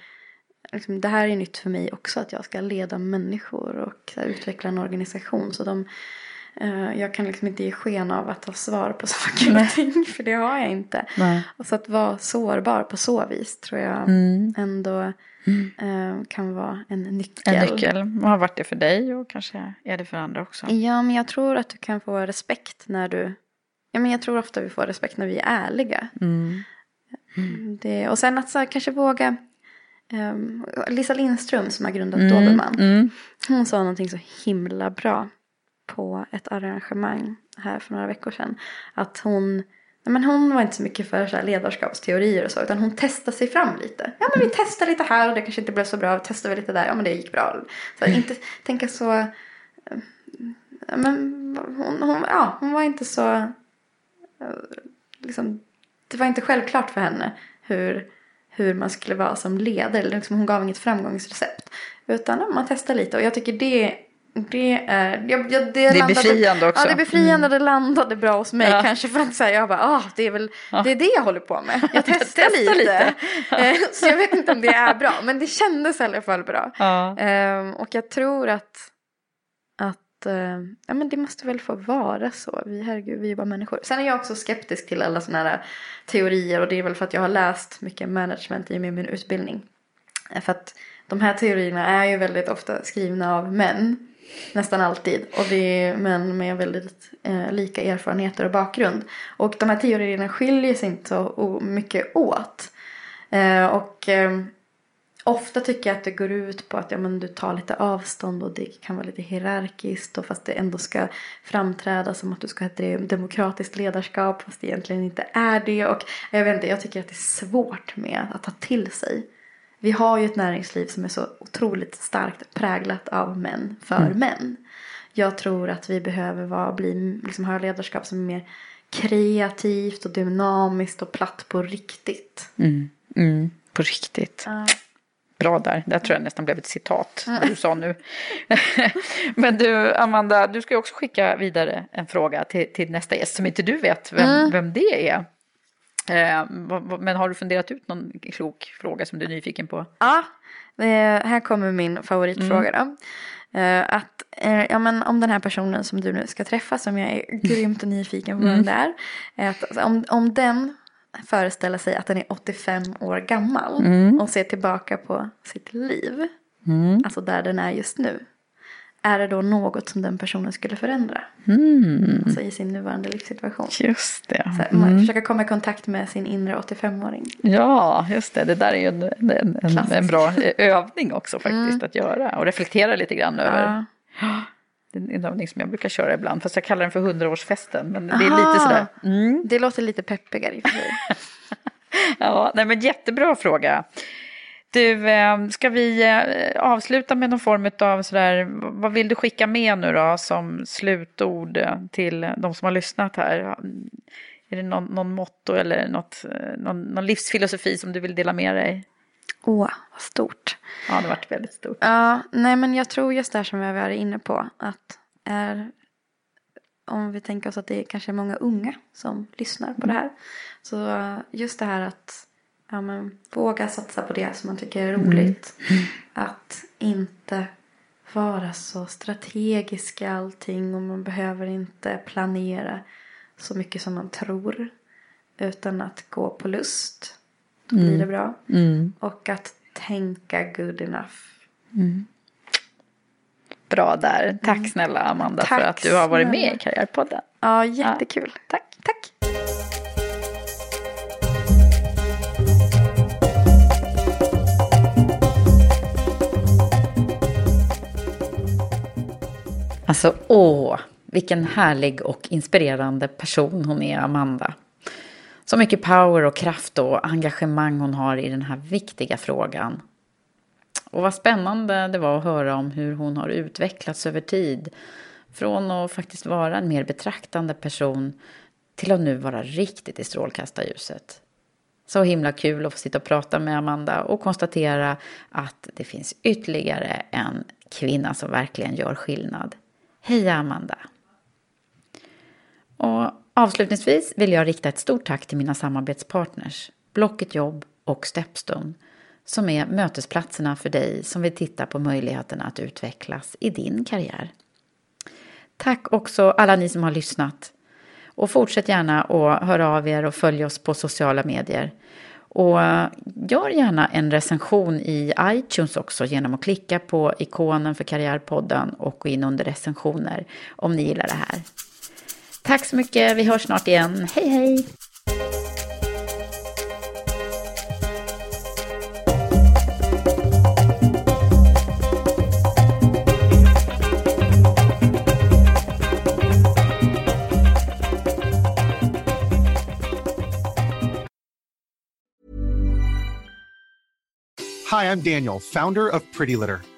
liksom, det här är nytt för mig också, att jag ska leda människor och här, utveckla en organisation. Så de, eh, jag kan liksom inte ge sken av att ha svar på saker och ting, för det har jag inte. Nej. Och så att vara sårbar på så vis tror jag Mm. ändå eh, kan vara en nyckel. En nyckel. Vad har varit det för dig och kanske är det för andra också. Ja, men jag tror att du kan få respekt när du... Ja, men jag tror ofta vi får respekt när vi är ärliga. Mm. Det, och sen att så här, kanske våga... ehm, Lisa Lindström som har grundat Mm, Dobermann. mm. Hon sa någonting så himla bra på ett arrangemang här för några veckor sedan. Att hon, men hon var inte så mycket för så här ledarskapsteorier och så. Utan hon testade sig fram lite. Ja men vi testar lite här och det kanske inte blev så bra. Testar vi lite där, ja men det gick bra. Så här, inte tänka så... eh, Men hon, hon, ja, hon var inte så... eh, Liksom, det var inte självklart för henne hur, hur man skulle vara som ledare. Liksom, hon gav inget framgångsrecept. Utan ja, man testar lite. Och jag tycker det, det är, jag, jag, det, Det är landade- befriande också. Ja, det är befriande. Det landade bra hos mig. Ja. Kanske för att säga, jag bara, ah, det är väl det, är det jag håller på med. Jag testar, testar lite. lite. Eh, Så jag vet inte om det är bra. Men det kändes i alla fall bra. Ja. Ehm, och jag tror att, att eh, ja, men det måste väl få vara så. Vi, herregud, vi är ju bara människor. Sen är jag också skeptisk till alla sådana här eh, teorier. Och det är väl för att jag har läst mycket management i och med min utbildning. Eh, för att de här teorierna är ju väldigt ofta skrivna av män. Nästan alltid. Och det är män med väldigt eh, lika erfarenheter och bakgrund. Och de här teorierna skiljer sig inte så mycket åt. Eh, och eh, ofta tycker jag att det går ut på att ja, men du tar lite avstånd och det kan vara lite hierarkiskt. Och fast det ändå ska framträda som att du ska ha ett demokratiskt ledarskap. Fast det egentligen inte är det. Och jag vet inte, jag tycker att det är svårt med att ta till sig. Vi har ju ett näringsliv som är så otroligt starkt präglat av män för män. Jag tror att vi behöver vara, bli, liksom, ha ledarskap som är mer kreativt och dynamiskt och platt på riktigt. Mm, på riktigt. Bra där. Där tror jag nästan blev ett citat. Vad du sa nu. Men du, Amanda, du ska ju också skicka vidare en fråga till, till nästa gäst som inte du vet vem, vem det är. Eh, vad- men har du funderat ut någon klok fråga som du är nyfiken på? Ja, eh, här kommer min favoritfråga då. Eh, att, eh, ja, men om den här personen som du nu ska träffa, som jag är grymt nyfiken på vem det är Att, alltså, om, om den föreställer sig att den är 85 år gammal och ser tillbaka på sitt liv. Alltså där den är just nu. Är det då något som den personen skulle förändra? Alltså i sin nuvarande livssituation. Just det. Så man Försöka komma i kontakt med sin inre 85-åring. Ja, just det. Det där är ju en, en, en, en bra övning också faktiskt att göra. Och reflektera lite grann över. Ja. Det är en övning som jag brukar köra ibland. Fast jag kallar den för hundraårsfesten. Men det är Aha. lite sådär. Mm. Det låter lite peppigare i och för sig. Ja, nej men jättebra fråga. Du, eh, ska vi eh, avsluta med någon form av sådär, vad vill du skicka med nu då som slutord eh, till de som har lyssnat här? Är det någon, någon motto eller något, eh, någon, någon livsfilosofi som du vill dela med dig? Åh, vad stort. Ja, det varit väldigt stort. Ja, nej men jag tror just det här som jag var inne på. Att är, om vi tänker oss att det är kanske är många unga som lyssnar på det här. Så just det här att ja, men, våga satsa på det som man tycker är roligt. Att inte vara så strategisk i allting och man behöver inte planera så mycket som man tror. Utan att gå på lust. Då blir det bra. Och att tänka good enough. Bra där. Tack snälla Amanda för Tack att du har varit med i Karriärpodden. Ja, jättekul. Tack. Tack. Alltså åh, vilken härlig och inspirerande person hon är, Amanda. Så mycket power och kraft och engagemang hon har i den här viktiga frågan. Och vad spännande det var att höra om hur hon har utvecklats över tid. Från att faktiskt vara en mer betraktande person till att nu vara riktigt i strålkastarljuset. Så himla kul att få sitta och prata med Amanda och konstatera att det finns ytterligare en kvinna som verkligen gör skillnad. Heja Amanda! Och avslutningsvis vill jag rikta ett stort tack till mina samarbetspartners Blocket Jobb och Stepstone som är mötesplatserna för dig som vill titta på möjligheterna att utvecklas i din karriär. Tack också alla ni som har lyssnat. Och fortsätt gärna att höra av er och följ oss på sociala medier. Och gör gärna en recension i iTunes också genom att klicka på ikonen för Karriärpodden och gå in under recensioner om ni gillar det här. Tack så mycket, vi hörs snart igen. Hej hej! Hi, I'm Daniel, founder of Pretty Litter.